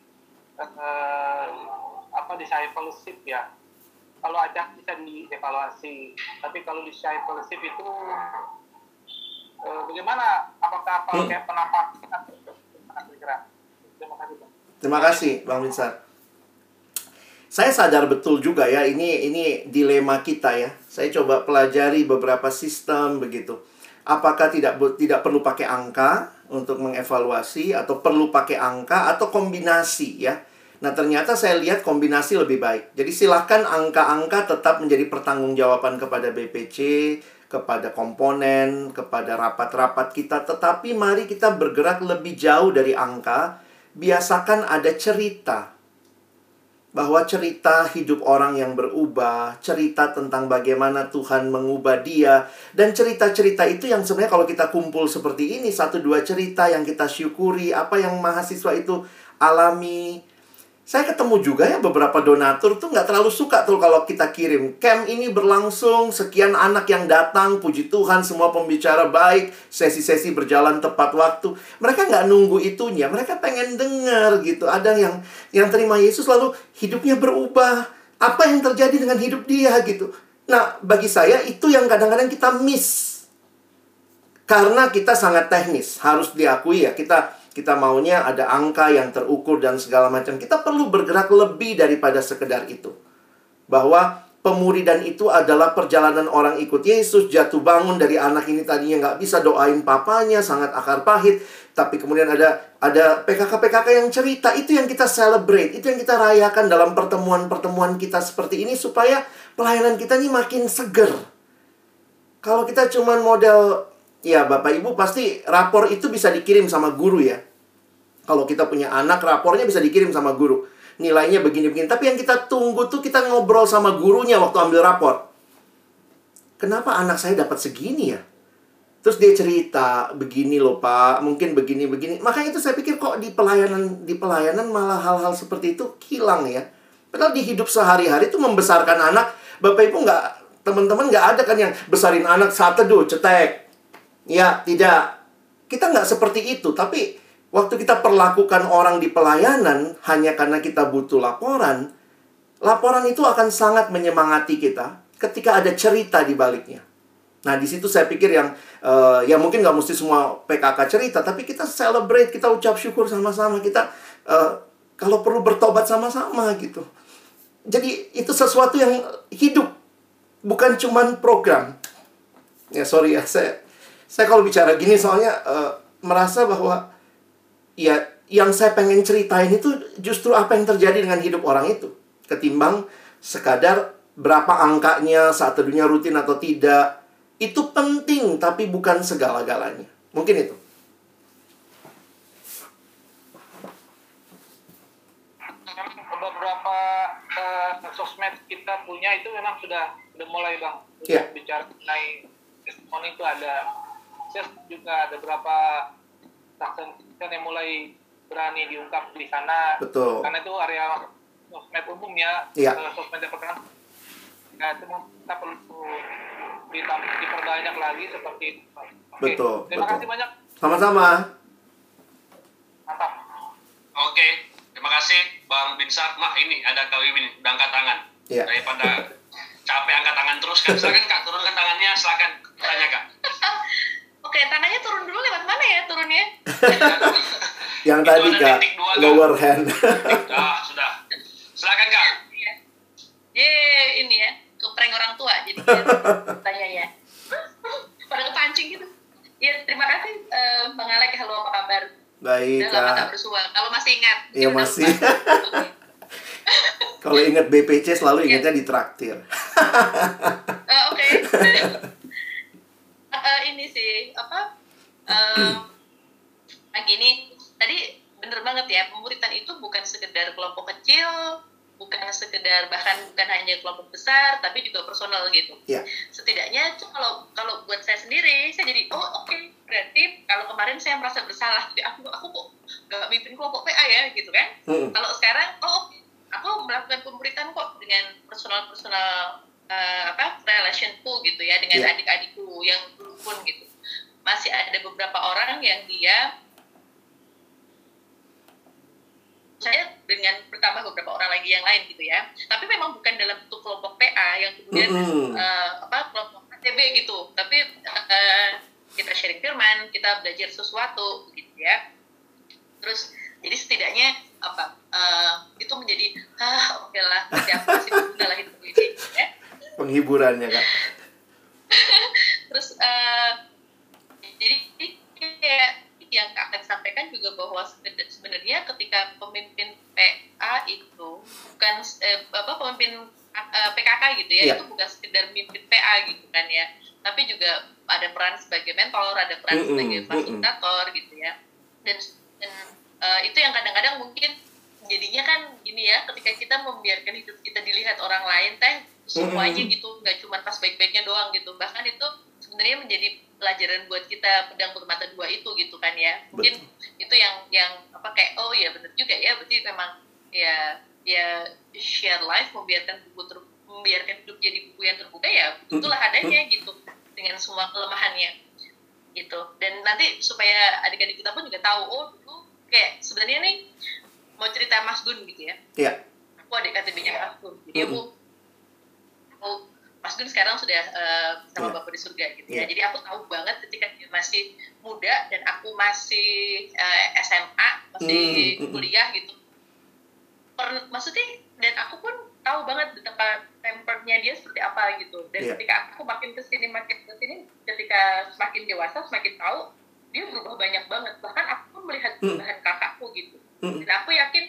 uh, apa discipleship ya kalau acak bisa dievaluasi tapi kalau discipleship itu uh, bagaimana apakah Hmm. pakai penampakan Gimana kira-kira terima kasih Bang. Terima kasih Bang Winsar. Saya sadar betul juga ya ini ini dilema kita ya. Saya coba pelajari beberapa sistem begitu. Apakah tidak tidak perlu pakai angka untuk mengevaluasi atau perlu pakai angka atau kombinasi ya. Nah, ternyata saya lihat kombinasi lebih baik. Jadi silahkan angka-angka tetap menjadi pertanggungjawaban kepada BPC, kepada komponen, kepada rapat-rapat kita. Tetapi mari kita bergerak lebih jauh dari angka. Biasakan ada cerita. Bahwa cerita hidup orang yang berubah, cerita tentang bagaimana Tuhan mengubah dia, dan cerita-cerita itu yang sebenarnya kalau kita kumpul seperti ini, satu dua cerita yang kita syukuri, apa yang mahasiswa itu alami, saya ketemu juga ya beberapa donatur tuh nggak terlalu suka tuh kalau kita kirim. Camp ini berlangsung sekian anak yang datang puji Tuhan semua pembicara baik sesi-sesi berjalan tepat waktu. Mereka nggak nunggu itunya mereka pengen denger gitu. Ada yang yang terima Yesus lalu hidupnya berubah. Apa yang terjadi dengan hidup dia gitu. Nah bagi saya itu yang kadang-kadang kita miss. Karena kita sangat teknis harus diakui ya kita kita maunya ada angka yang terukur dan segala macam. Kita perlu bergerak lebih daripada sekedar itu. Bahwa pemuridan itu adalah perjalanan orang ikut Yesus, jatuh bangun dari anak ini tadinya nggak bisa doain papanya, sangat akar pahit, tapi kemudian ada ada PKK-PKK yang cerita, itu yang kita celebrate, itu yang kita rayakan dalam pertemuan-pertemuan kita seperti ini supaya pelayanan kita ini makin seger. Kalau kita cuman model, ya Bapak Ibu pasti rapor itu bisa dikirim sama guru ya. Kalau kita punya anak, rapornya bisa dikirim sama guru nilainya begini-begini. Tapi yang kita tunggu tuh kita ngobrol sama gurunya waktu ambil rapor. Kenapa anak saya dapat segini ya? Terus dia cerita, begini loh pak, mungkin begini-begini. Makanya itu saya pikir kok di pelayanan di pelayanan malah hal-hal seperti itu hilang ya. Padahal di hidup sehari-hari itu membesarkan anak, Bapak Ibu nggak, teman-teman nggak ada kan yang besarin anak saat teduh, cetek. Ya, tidak. Kita nggak seperti itu, tapi Waktu kita perlakukan orang di pelayanan hanya karena kita butuh laporan, laporan itu akan sangat menyemangati kita ketika ada cerita di baliknya. Nah, di situ saya pikir yang uh, ya mungkin nggak mesti semua PKK cerita, tapi kita celebrate, kita ucap syukur sama-sama, kita uh, kalau perlu bertobat sama-sama gitu. Jadi itu sesuatu yang hidup, bukan cuman program. Ya sorry ya, saya saya kalau bicara gini soalnya uh, merasa bahwa ya yang saya pengen ceritain itu justru apa yang terjadi dengan hidup orang itu. Ketimbang sekadar berapa angkanya saat teduhnya rutin atau tidak itu penting tapi bukan segala-galanya. Mungkin itu. Beberapa uh, sosmed kita punya itu memang sudah sudah mulai bang. Yeah. bicara mengenai testimoni itu ada saya juga ada beberapa saksian yang mulai berani diungkap di sana. Betul. Karena itu area sosmed umum ya, iya. uh, sosmed yang perkenalan. Nah, itu kita perlu diperbanyak lagi seperti itu. Oke, betul. Terima betul. kasih banyak. Sama-sama. Mantap. Oke, terima kasih Bang Binsar. Mah ini ada Kak Wiwin udah angkat tangan. Iya. Daripada capek angkat tangan terus kan. Silakan Kak, turunkan tangannya, silakan tanya Kak. Oke, tangannya turun dulu lewat mana ya turunnya? yang tadi kak, dua, lower hand. ah, sudah. Silakan kak. Iya. Ye, ini ya, keprank orang tua jadi tanya ya. Pada kepancing gitu. Ya, terima kasih uh, Bang Alek. Halo, apa kabar? Baik, Udah lama tak bersua. Kalau masih ingat. Iya, masih. Kalau ingat BPC selalu ingatnya di traktir. uh, Oke. Okay. Uh, ini sih apa uh, nah gini tadi bener banget ya pemuritan itu bukan sekedar kelompok kecil bukan sekedar bahkan bukan hanya kelompok besar tapi juga personal gitu yeah. setidaknya itu kalau kalau buat saya sendiri saya jadi oh oke okay. berarti kalau kemarin saya merasa bersalah jadi aku aku kok gak mimpin kelompok PA ya gitu kan mm -hmm. kalau sekarang oh aku melakukan pemuritan kok dengan personal personal uh, apa relationku gitu ya dengan yeah. adik-adikku yang pun gitu. Masih ada beberapa orang yang dia saya dengan bertambah beberapa orang lagi yang lain gitu ya. Tapi memang bukan dalam bentuk kelompok PA yang kemudian mm -hmm. uh, apa kelompok KTB gitu. Tapi uh, kita sharing firman kita belajar sesuatu gitu ya. Terus jadi setidaknya apa uh, itu menjadi ah oke okay lah siapa sih lah hidup ini ya penghiburannya kak terus uh, jadi kayak yang kak akan sampaikan juga bahwa sebenarnya ketika pemimpin PA itu bukan eh, apa pemimpin uh, PKK gitu ya yeah. itu bukan sekedar mimpin PA gitu kan ya tapi juga ada peran sebagai mentor ada peran mm -hmm. sebagai fasilitator mm -hmm. gitu ya dan, dan uh, itu yang kadang-kadang mungkin jadinya kan gini ya ketika kita membiarkan hidup kita dilihat orang lain teh semuanya gitu nggak cuma pas baik-baiknya doang gitu. Bahkan itu sebenarnya menjadi pelajaran buat kita pedang bermata dua itu gitu kan ya. Mungkin Betul. itu yang yang apa kayak oh ya benar juga ya berarti memang ya ya share life membiarkan buku ter, membiarkan hidup jadi buku yang terbuka ya itulah adanya gitu dengan semua kelemahannya gitu. Dan nanti supaya adik-adik kita pun juga tahu oh dulu kayak sebenarnya nih mau cerita Mas Gun gitu ya. Iya. Aku adik KTB-nya Mas Gun jadi aku aku Mas Gun sekarang sudah uh, sama yeah. Bapak di surga gitu ya. Yeah. Jadi aku tahu banget ketika dia masih muda dan aku masih uh, SMA, masih mm, kuliah gitu. Per, maksudnya dan aku pun tahu banget betapa karakternya dia seperti apa gitu dan Iya. ketika aku makin ke sini makin ke sini ketika semakin dewasa semakin tahu dia berubah banyak banget bahkan aku pun melihat Hmm. perubahan kakakku gitu Mm, dan aku yakin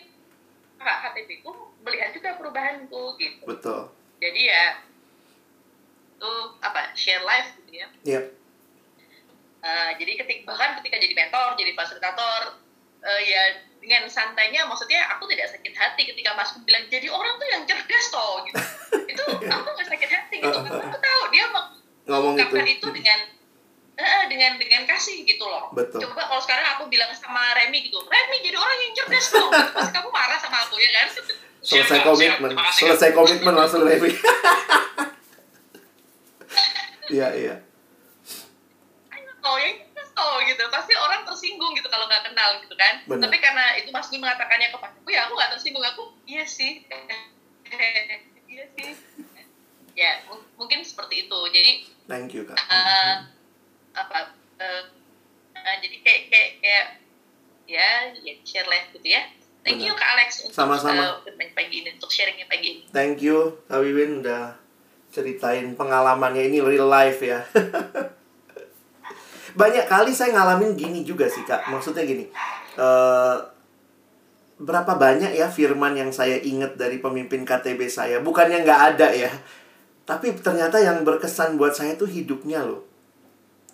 kakak KTP ku melihat juga perubahanku gitu betul. Jadi ya itu apa share life gitu ya Iya. Eh, jadi ketik bahkan ketika jadi mentor jadi fasilitator eh, ya dengan santainya maksudnya aku tidak sakit hati ketika Mas bilang jadi orang tuh yang cerdas toh gitu itu aku nggak sakit hati gitu karena aku tahu dia Ngomong itu. itu dengan eh, dengan dengan kasih gitu loh Betul. coba kalau sekarang aku bilang sama Remy gitu Remy jadi orang yang cerdas toh gitu. pasti kamu marah sama aku ya kan Selesai Siap, komitmen. Siap. Kasih. Selesai komitmen langsung Levi. Iya, iya. oh toh gitu pasti orang tersinggung gitu kalau nggak kenal gitu kan Benar. tapi karena itu Mas Gun mengatakannya kepadaku ya aku nggak tersinggung aku iya sih iya sih ya mung- mungkin seperti itu jadi Thank you, Kak. eh, apa eh, eh, jadi kayak kayak kayak ya ya share life gitu ya thank you. Kak Alex untuk Sama-sama. eh, berbagi pagi ini untuk sharingnya pagi ini Thank you, Kak Wiwin udah ceritain pengalamannya ini real life ya. Banyak kali saya ngalamin gini juga sih, Kak. Maksudnya gini. eh berapa banyak ya firman yang saya ingat dari pemimpin KTB saya? Bukannya nggak ada ya. Tapi ternyata yang berkesan buat saya tuh hidupnya loh.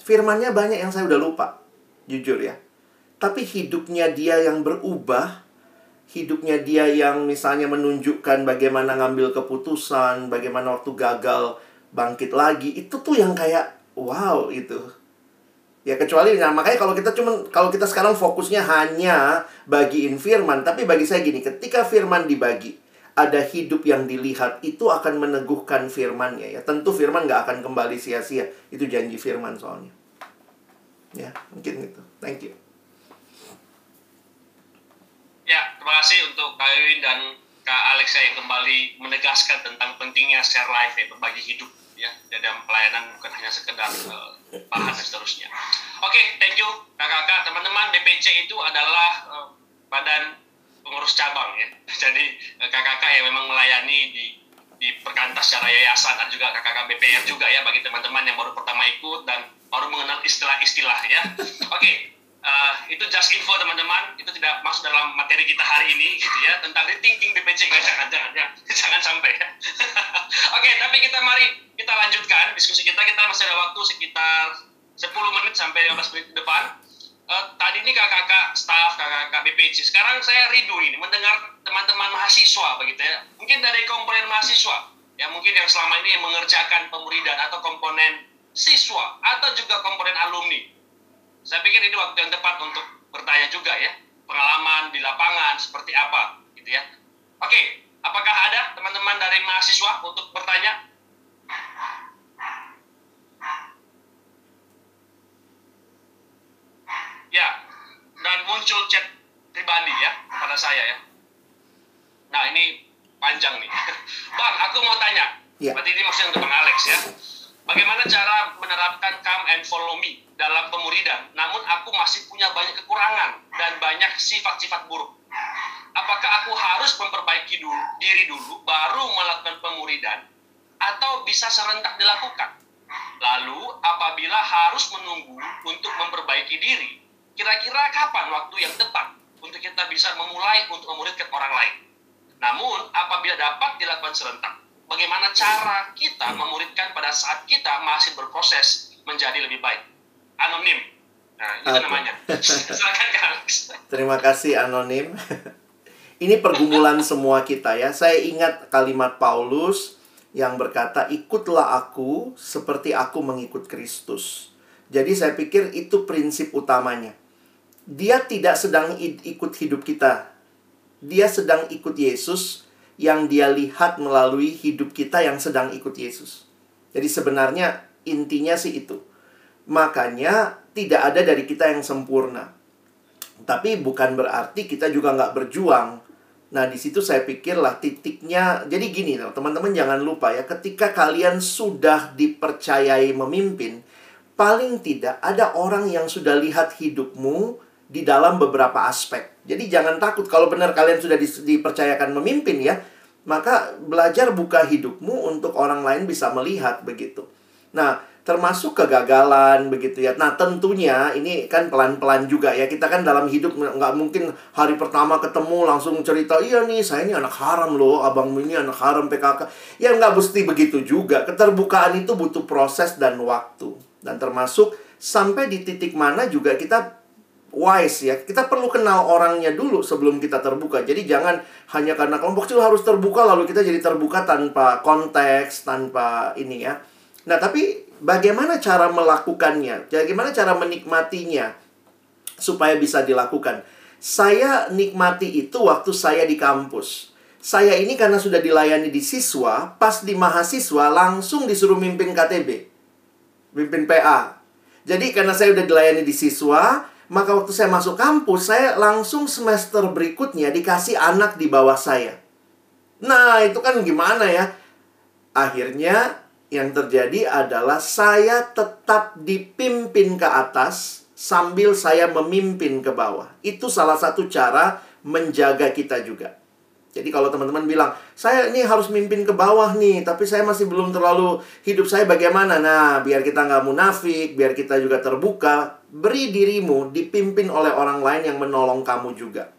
Firmannya banyak yang saya udah lupa. Jujur ya. Tapi hidupnya dia yang berubah hidupnya dia yang misalnya menunjukkan bagaimana ngambil keputusan, bagaimana waktu gagal bangkit lagi, itu tuh yang kayak wow itu. Ya kecuali nah makanya kalau kita cuman kalau kita sekarang fokusnya hanya bagiin firman, tapi bagi saya gini, ketika firman dibagi, ada hidup yang dilihat itu akan meneguhkan firmannya ya. Tentu firman nggak akan kembali sia-sia. Itu janji firman soalnya. Ya, mungkin itu. Thank you. Ya, terima kasih untuk Kak Ewin dan Kak Alex yang kembali menegaskan tentang pentingnya share life ya, berbagi hidup ya dalam pelayanan bukan hanya sekedar eh, bahan dan seterusnya. Oke, thank you kakak-kakak, teman-teman BPC itu adalah eh, badan pengurus cabang ya. Jadi eh, kakak-kakak yang memang melayani di di perkantas secara yayasan dan juga kakak-kakak BPR juga ya bagi teman-teman yang baru pertama ikut dan baru mengenal istilah-istilah ya. Oke, eh, itu just info teman-teman, itu tidak masuk dalam materi kita hari ini gitu ya tentang rethinking BPC nggak jangan jangan jangan, jangan sampai ya. Oke, tapi kita mari kita lanjutkan diskusi kita. Kita masih ada waktu sekitar 10 menit sampai 15 menit ke depan. Eh, tadi ini kakak-kakak staff, kakak-kakak BPC. Sekarang saya rindu ini mendengar teman-teman mahasiswa begitu ya. Mungkin dari komponen mahasiswa, ya mungkin yang selama ini mengerjakan pemuridan atau komponen siswa atau juga komponen alumni. Saya pikir ini waktu yang tepat untuk bertanya juga ya, pengalaman di lapangan seperti apa gitu ya. Oke, apakah ada teman-teman dari mahasiswa untuk bertanya? Ya, dan muncul chat pribadi ya kepada saya ya. Nah ini panjang nih. Bang, aku mau tanya. Ya. Berarti ini maksudnya untuk Bang Alex ya. Bagaimana cara menerapkan come and follow me dalam pemuridan? Namun aku masih punya banyak kekurangan dan banyak sifat-sifat buruk. Apakah aku harus memperbaiki dulu, diri dulu baru melakukan pemuridan atau bisa serentak dilakukan? Lalu apabila harus menunggu untuk memperbaiki diri, kira-kira kapan waktu yang tepat untuk kita bisa memulai untuk memuridkan orang lain? Namun apabila dapat dilakukan serentak, bagaimana cara kita memuridkan pada saat kita masih berproses menjadi lebih baik? Anonim. Nah, itu namanya. Silakan Kak Alex. Terima kasih anonim. Ini pergumulan semua kita ya. Saya ingat kalimat Paulus yang berkata, "Ikutlah aku seperti aku mengikut Kristus." Jadi saya pikir itu prinsip utamanya. Dia tidak sedang ikut hidup kita. Dia sedang ikut Yesus yang dia lihat melalui hidup kita yang sedang ikut Yesus. Jadi sebenarnya intinya sih itu. Makanya tidak ada dari kita yang sempurna. Tapi bukan berarti kita juga nggak berjuang. Nah, di situ saya pikirlah titiknya. Jadi gini teman-teman jangan lupa ya, ketika kalian sudah dipercayai memimpin, paling tidak ada orang yang sudah lihat hidupmu di dalam beberapa aspek. Jadi jangan takut kalau benar kalian sudah dipercayakan memimpin ya. Maka belajar buka hidupmu untuk orang lain bisa melihat begitu. Nah, termasuk kegagalan begitu ya. Nah tentunya ini kan pelan-pelan juga ya. Kita kan dalam hidup nggak mungkin hari pertama ketemu langsung cerita, iya nih saya ini anak haram loh, abang ini anak haram PKK. Ya nggak mesti begitu juga. Keterbukaan itu butuh proses dan waktu. Dan termasuk sampai di titik mana juga kita wise ya. Kita perlu kenal orangnya dulu sebelum kita terbuka. Jadi jangan hanya karena kelompok kecil harus terbuka lalu kita jadi terbuka tanpa konteks, tanpa ini ya. Nah, tapi bagaimana cara melakukannya? Bagaimana cara menikmatinya supaya bisa dilakukan? Saya nikmati itu waktu saya di kampus. Saya ini karena sudah dilayani di siswa, pas di mahasiswa langsung disuruh mimpin KTB. Mimpin PA. Jadi karena saya udah dilayani di siswa, maka waktu saya masuk kampus, saya langsung semester berikutnya dikasih anak di bawah saya. Nah, itu kan gimana ya? Akhirnya yang terjadi adalah saya tetap dipimpin ke atas sambil saya memimpin ke bawah. Itu salah satu cara menjaga kita juga. Jadi kalau teman-teman bilang, saya ini harus mimpin ke bawah nih, tapi saya masih belum terlalu hidup saya bagaimana? Nah, biar kita nggak munafik, biar kita juga terbuka, beri dirimu dipimpin oleh orang lain yang menolong kamu juga.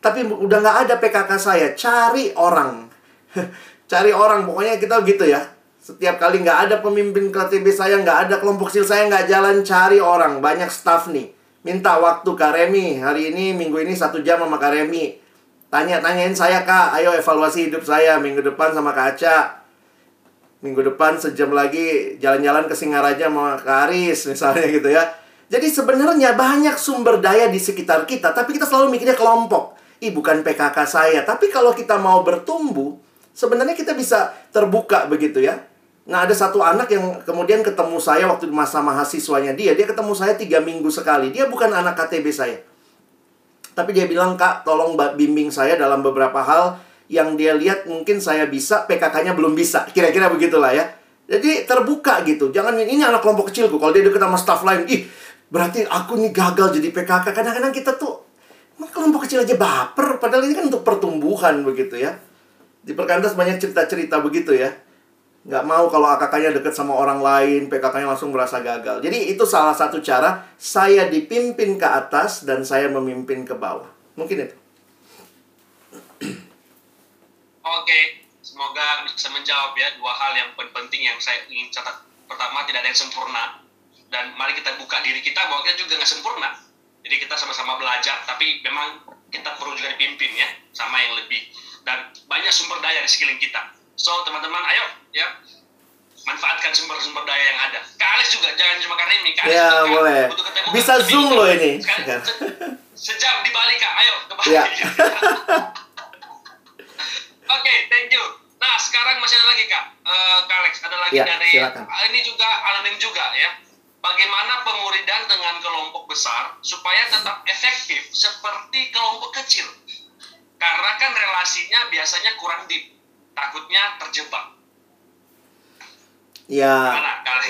Tapi udah nggak ada PKK saya, cari orang. cari orang, pokoknya kita gitu ya. Setiap kali nggak ada pemimpin KTB saya, nggak ada kelompok kecil saya, nggak jalan cari orang. Banyak staff nih. Minta waktu Kak Remi. Hari ini, minggu ini satu jam sama Kak Remi. Tanya-tanyain saya, Kak. Ayo evaluasi hidup saya. Minggu depan sama Kak Aca. Minggu depan sejam lagi jalan-jalan ke Singaraja sama Kak Aris. Misalnya gitu ya. Jadi sebenarnya banyak sumber daya di sekitar kita. Tapi kita selalu mikirnya kelompok. Ih, bukan PKK saya. Tapi kalau kita mau bertumbuh, sebenarnya kita bisa terbuka begitu ya. Nah ada satu anak yang kemudian ketemu saya waktu masa mahasiswanya dia. Dia ketemu saya tiga minggu sekali. Dia bukan anak KTB saya. Tapi dia bilang, Kak, tolong bimbing saya dalam beberapa hal yang dia lihat mungkin saya bisa, PKK-nya belum bisa. Kira-kira begitulah ya. Jadi terbuka gitu. Jangan ini anak kelompok kecilku. Kalau dia deket sama staff lain, ih berarti aku nih gagal jadi PKK. Kadang-kadang kita tuh kelompok kecil aja baper. Padahal ini kan untuk pertumbuhan begitu ya. Di perkantas banyak cerita-cerita begitu ya nggak mau kalau AKK-nya deket sama orang lain, PKK-nya langsung merasa gagal. Jadi itu salah satu cara saya dipimpin ke atas dan saya memimpin ke bawah. Mungkin itu. Oke, semoga bisa menjawab ya dua hal yang penting yang saya ingin catat. Pertama, tidak ada yang sempurna. Dan mari kita buka diri kita bahwa kita juga nggak sempurna. Jadi kita sama-sama belajar, tapi memang kita perlu juga dipimpin ya, sama yang lebih. Dan banyak sumber daya di sekeliling kita So teman-teman ayo ya manfaatkan sumber-sumber daya yang ada. Kak Alex juga jangan cuma karena ini. Kak ya juga boleh. Ketemu, Bisa kan? zoom loh ini. Sekarang, se sejam di Bali kak, ayo ke Bali. Ya. Oke, okay, thank you. Nah sekarang masih ada lagi kak, uh, kak Alex ada lagi ya, dari silakan. ini juga anonim juga ya. Bagaimana pemuridan dengan kelompok besar supaya tetap efektif seperti kelompok kecil? Karena kan relasinya biasanya kurang deep takutnya terjebak. Ya,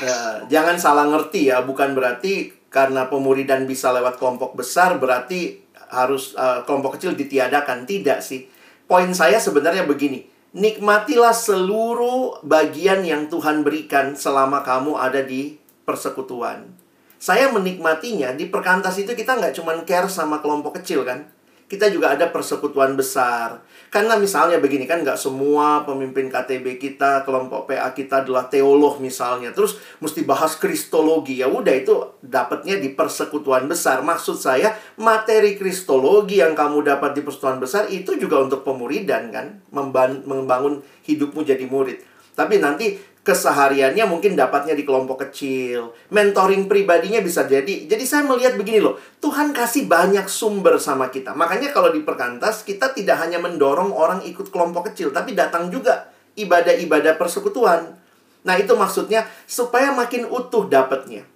ya, jangan salah ngerti ya, bukan berarti karena pemuridan bisa lewat kelompok besar berarti harus uh, kelompok kecil ditiadakan. Tidak sih. Poin saya sebenarnya begini, nikmatilah seluruh bagian yang Tuhan berikan selama kamu ada di persekutuan. Saya menikmatinya di perkantas itu kita nggak cuma care sama kelompok kecil kan kita juga ada persekutuan besar. Karena misalnya begini kan nggak semua pemimpin KTB kita, kelompok PA kita adalah teolog misalnya. Terus mesti bahas kristologi. Ya udah itu dapatnya di persekutuan besar. Maksud saya materi kristologi yang kamu dapat di persekutuan besar itu juga untuk pemuridan kan, membangun hidupmu jadi murid. Tapi nanti kesehariannya mungkin dapatnya di kelompok kecil. Mentoring pribadinya bisa jadi. Jadi saya melihat begini loh, Tuhan kasih banyak sumber sama kita. Makanya kalau di perkantas kita tidak hanya mendorong orang ikut kelompok kecil, tapi datang juga ibadah-ibadah persekutuan. Nah, itu maksudnya supaya makin utuh dapatnya.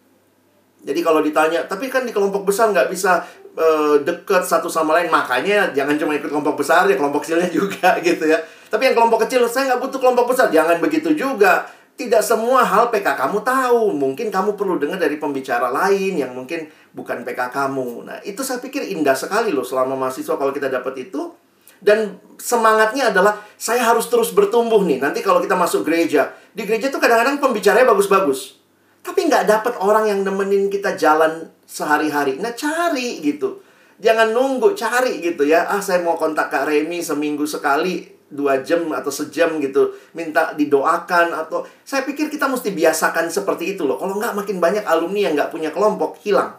Jadi kalau ditanya, tapi kan di kelompok besar nggak bisa uh, deket satu sama lain. Makanya jangan cuma ikut kelompok besar ya, kelompok kecilnya juga gitu ya. Tapi yang kelompok kecil, saya nggak butuh kelompok besar. Jangan begitu juga. Tidak semua hal PK kamu tahu. Mungkin kamu perlu dengar dari pembicara lain yang mungkin bukan PK kamu. Nah, itu saya pikir indah sekali loh selama mahasiswa kalau kita dapat itu. Dan semangatnya adalah saya harus terus bertumbuh nih. Nanti kalau kita masuk gereja, di gereja tuh kadang-kadang pembicaranya bagus-bagus. Tapi nggak dapat orang yang nemenin kita jalan sehari-hari. Nah cari gitu. Jangan nunggu, cari gitu ya. Ah saya mau kontak Kak Remi seminggu sekali, dua jam atau sejam gitu. Minta didoakan atau... Saya pikir kita mesti biasakan seperti itu loh. Kalau nggak makin banyak alumni yang nggak punya kelompok, hilang.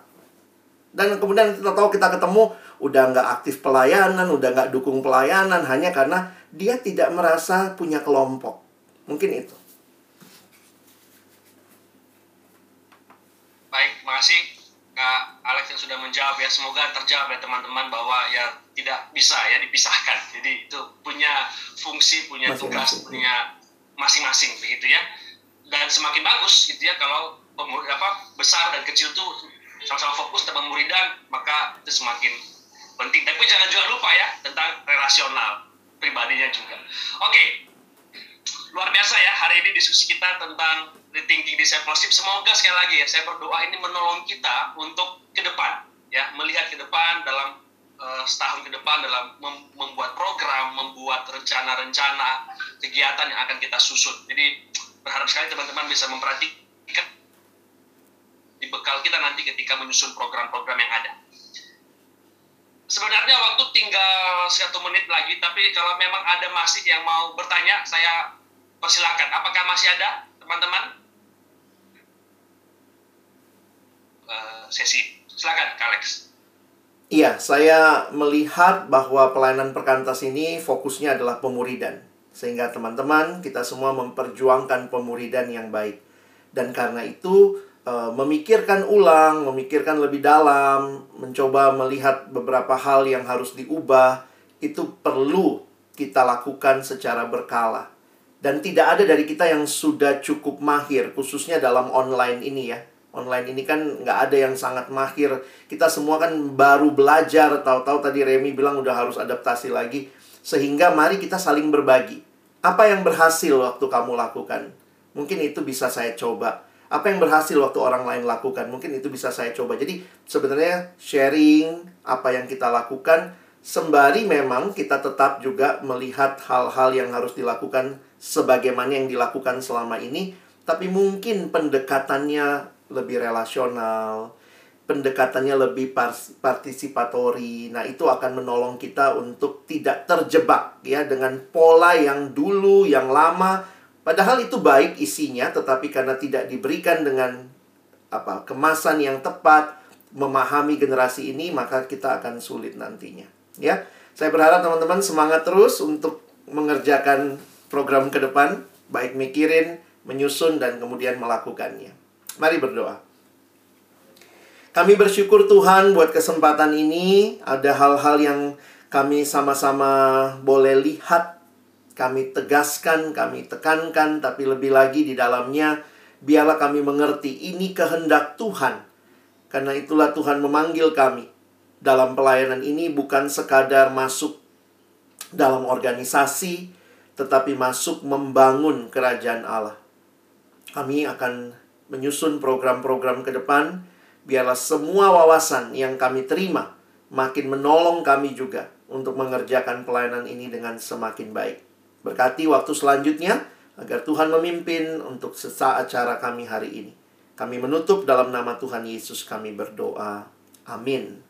Dan kemudian kita tahu kita ketemu, udah nggak aktif pelayanan, udah nggak dukung pelayanan hanya karena dia tidak merasa punya kelompok. Mungkin itu. Baik, makasih Kak Alex yang sudah menjawab ya. Semoga terjawab ya teman-teman bahwa ya tidak bisa ya dipisahkan. Jadi itu punya fungsi, punya tugas, punya masing-masing begitu ya. Dan semakin bagus gitu ya kalau apa besar dan kecil tuh sama-sama fokus dalam pemuridan maka itu semakin penting. Tapi jangan juga lupa ya tentang relasional pribadinya juga. Oke, luar biasa ya hari ini diskusi kita tentang rethinking discipleship. Semoga sekali lagi ya saya berdoa ini menolong kita untuk ke depan ya melihat ke depan dalam uh, setahun ke depan dalam mem membuat program, membuat rencana-rencana kegiatan yang akan kita susun. Jadi berharap sekali teman-teman bisa memperhatikan di bekal kita nanti ketika menyusun program-program yang ada. Sebenarnya waktu tinggal satu menit lagi, tapi kalau memang ada masih yang mau bertanya, saya persilakan. Apakah masih ada teman-teman? Uh, sesi, silakan, Alex. Iya, saya melihat bahwa pelayanan perkantas ini fokusnya adalah pemuridan. Sehingga teman-teman, kita semua memperjuangkan pemuridan yang baik. Dan karena itu, uh, memikirkan ulang, memikirkan lebih dalam, mencoba melihat beberapa hal yang harus diubah, itu perlu kita lakukan secara berkala. Dan tidak ada dari kita yang sudah cukup mahir, khususnya dalam online ini ya. Online ini kan nggak ada yang sangat mahir. Kita semua kan baru belajar, tahu-tahu tadi Remy bilang udah harus adaptasi lagi. Sehingga mari kita saling berbagi. Apa yang berhasil waktu kamu lakukan? Mungkin itu bisa saya coba apa yang berhasil waktu orang lain lakukan mungkin itu bisa saya coba jadi sebenarnya sharing apa yang kita lakukan sembari memang kita tetap juga melihat hal-hal yang harus dilakukan sebagaimana yang dilakukan selama ini tapi mungkin pendekatannya lebih relasional pendekatannya lebih partisipatori. Nah, itu akan menolong kita untuk tidak terjebak ya dengan pola yang dulu yang lama Padahal itu baik isinya, tetapi karena tidak diberikan dengan apa kemasan yang tepat, memahami generasi ini, maka kita akan sulit nantinya. Ya, saya berharap teman-teman semangat terus untuk mengerjakan program ke depan, baik mikirin, menyusun, dan kemudian melakukannya. Mari berdoa. Kami bersyukur Tuhan buat kesempatan ini. Ada hal-hal yang kami sama-sama boleh lihat kami tegaskan, kami tekankan, tapi lebih lagi di dalamnya, biarlah kami mengerti ini kehendak Tuhan. Karena itulah Tuhan memanggil kami dalam pelayanan ini bukan sekadar masuk dalam organisasi, tetapi masuk membangun kerajaan Allah. Kami akan menyusun program-program ke depan, biarlah semua wawasan yang kami terima makin menolong kami juga untuk mengerjakan pelayanan ini dengan semakin baik. Berkati waktu selanjutnya agar Tuhan memimpin untuk sesaat acara kami hari ini. Kami menutup dalam nama Tuhan Yesus kami berdoa. Amin.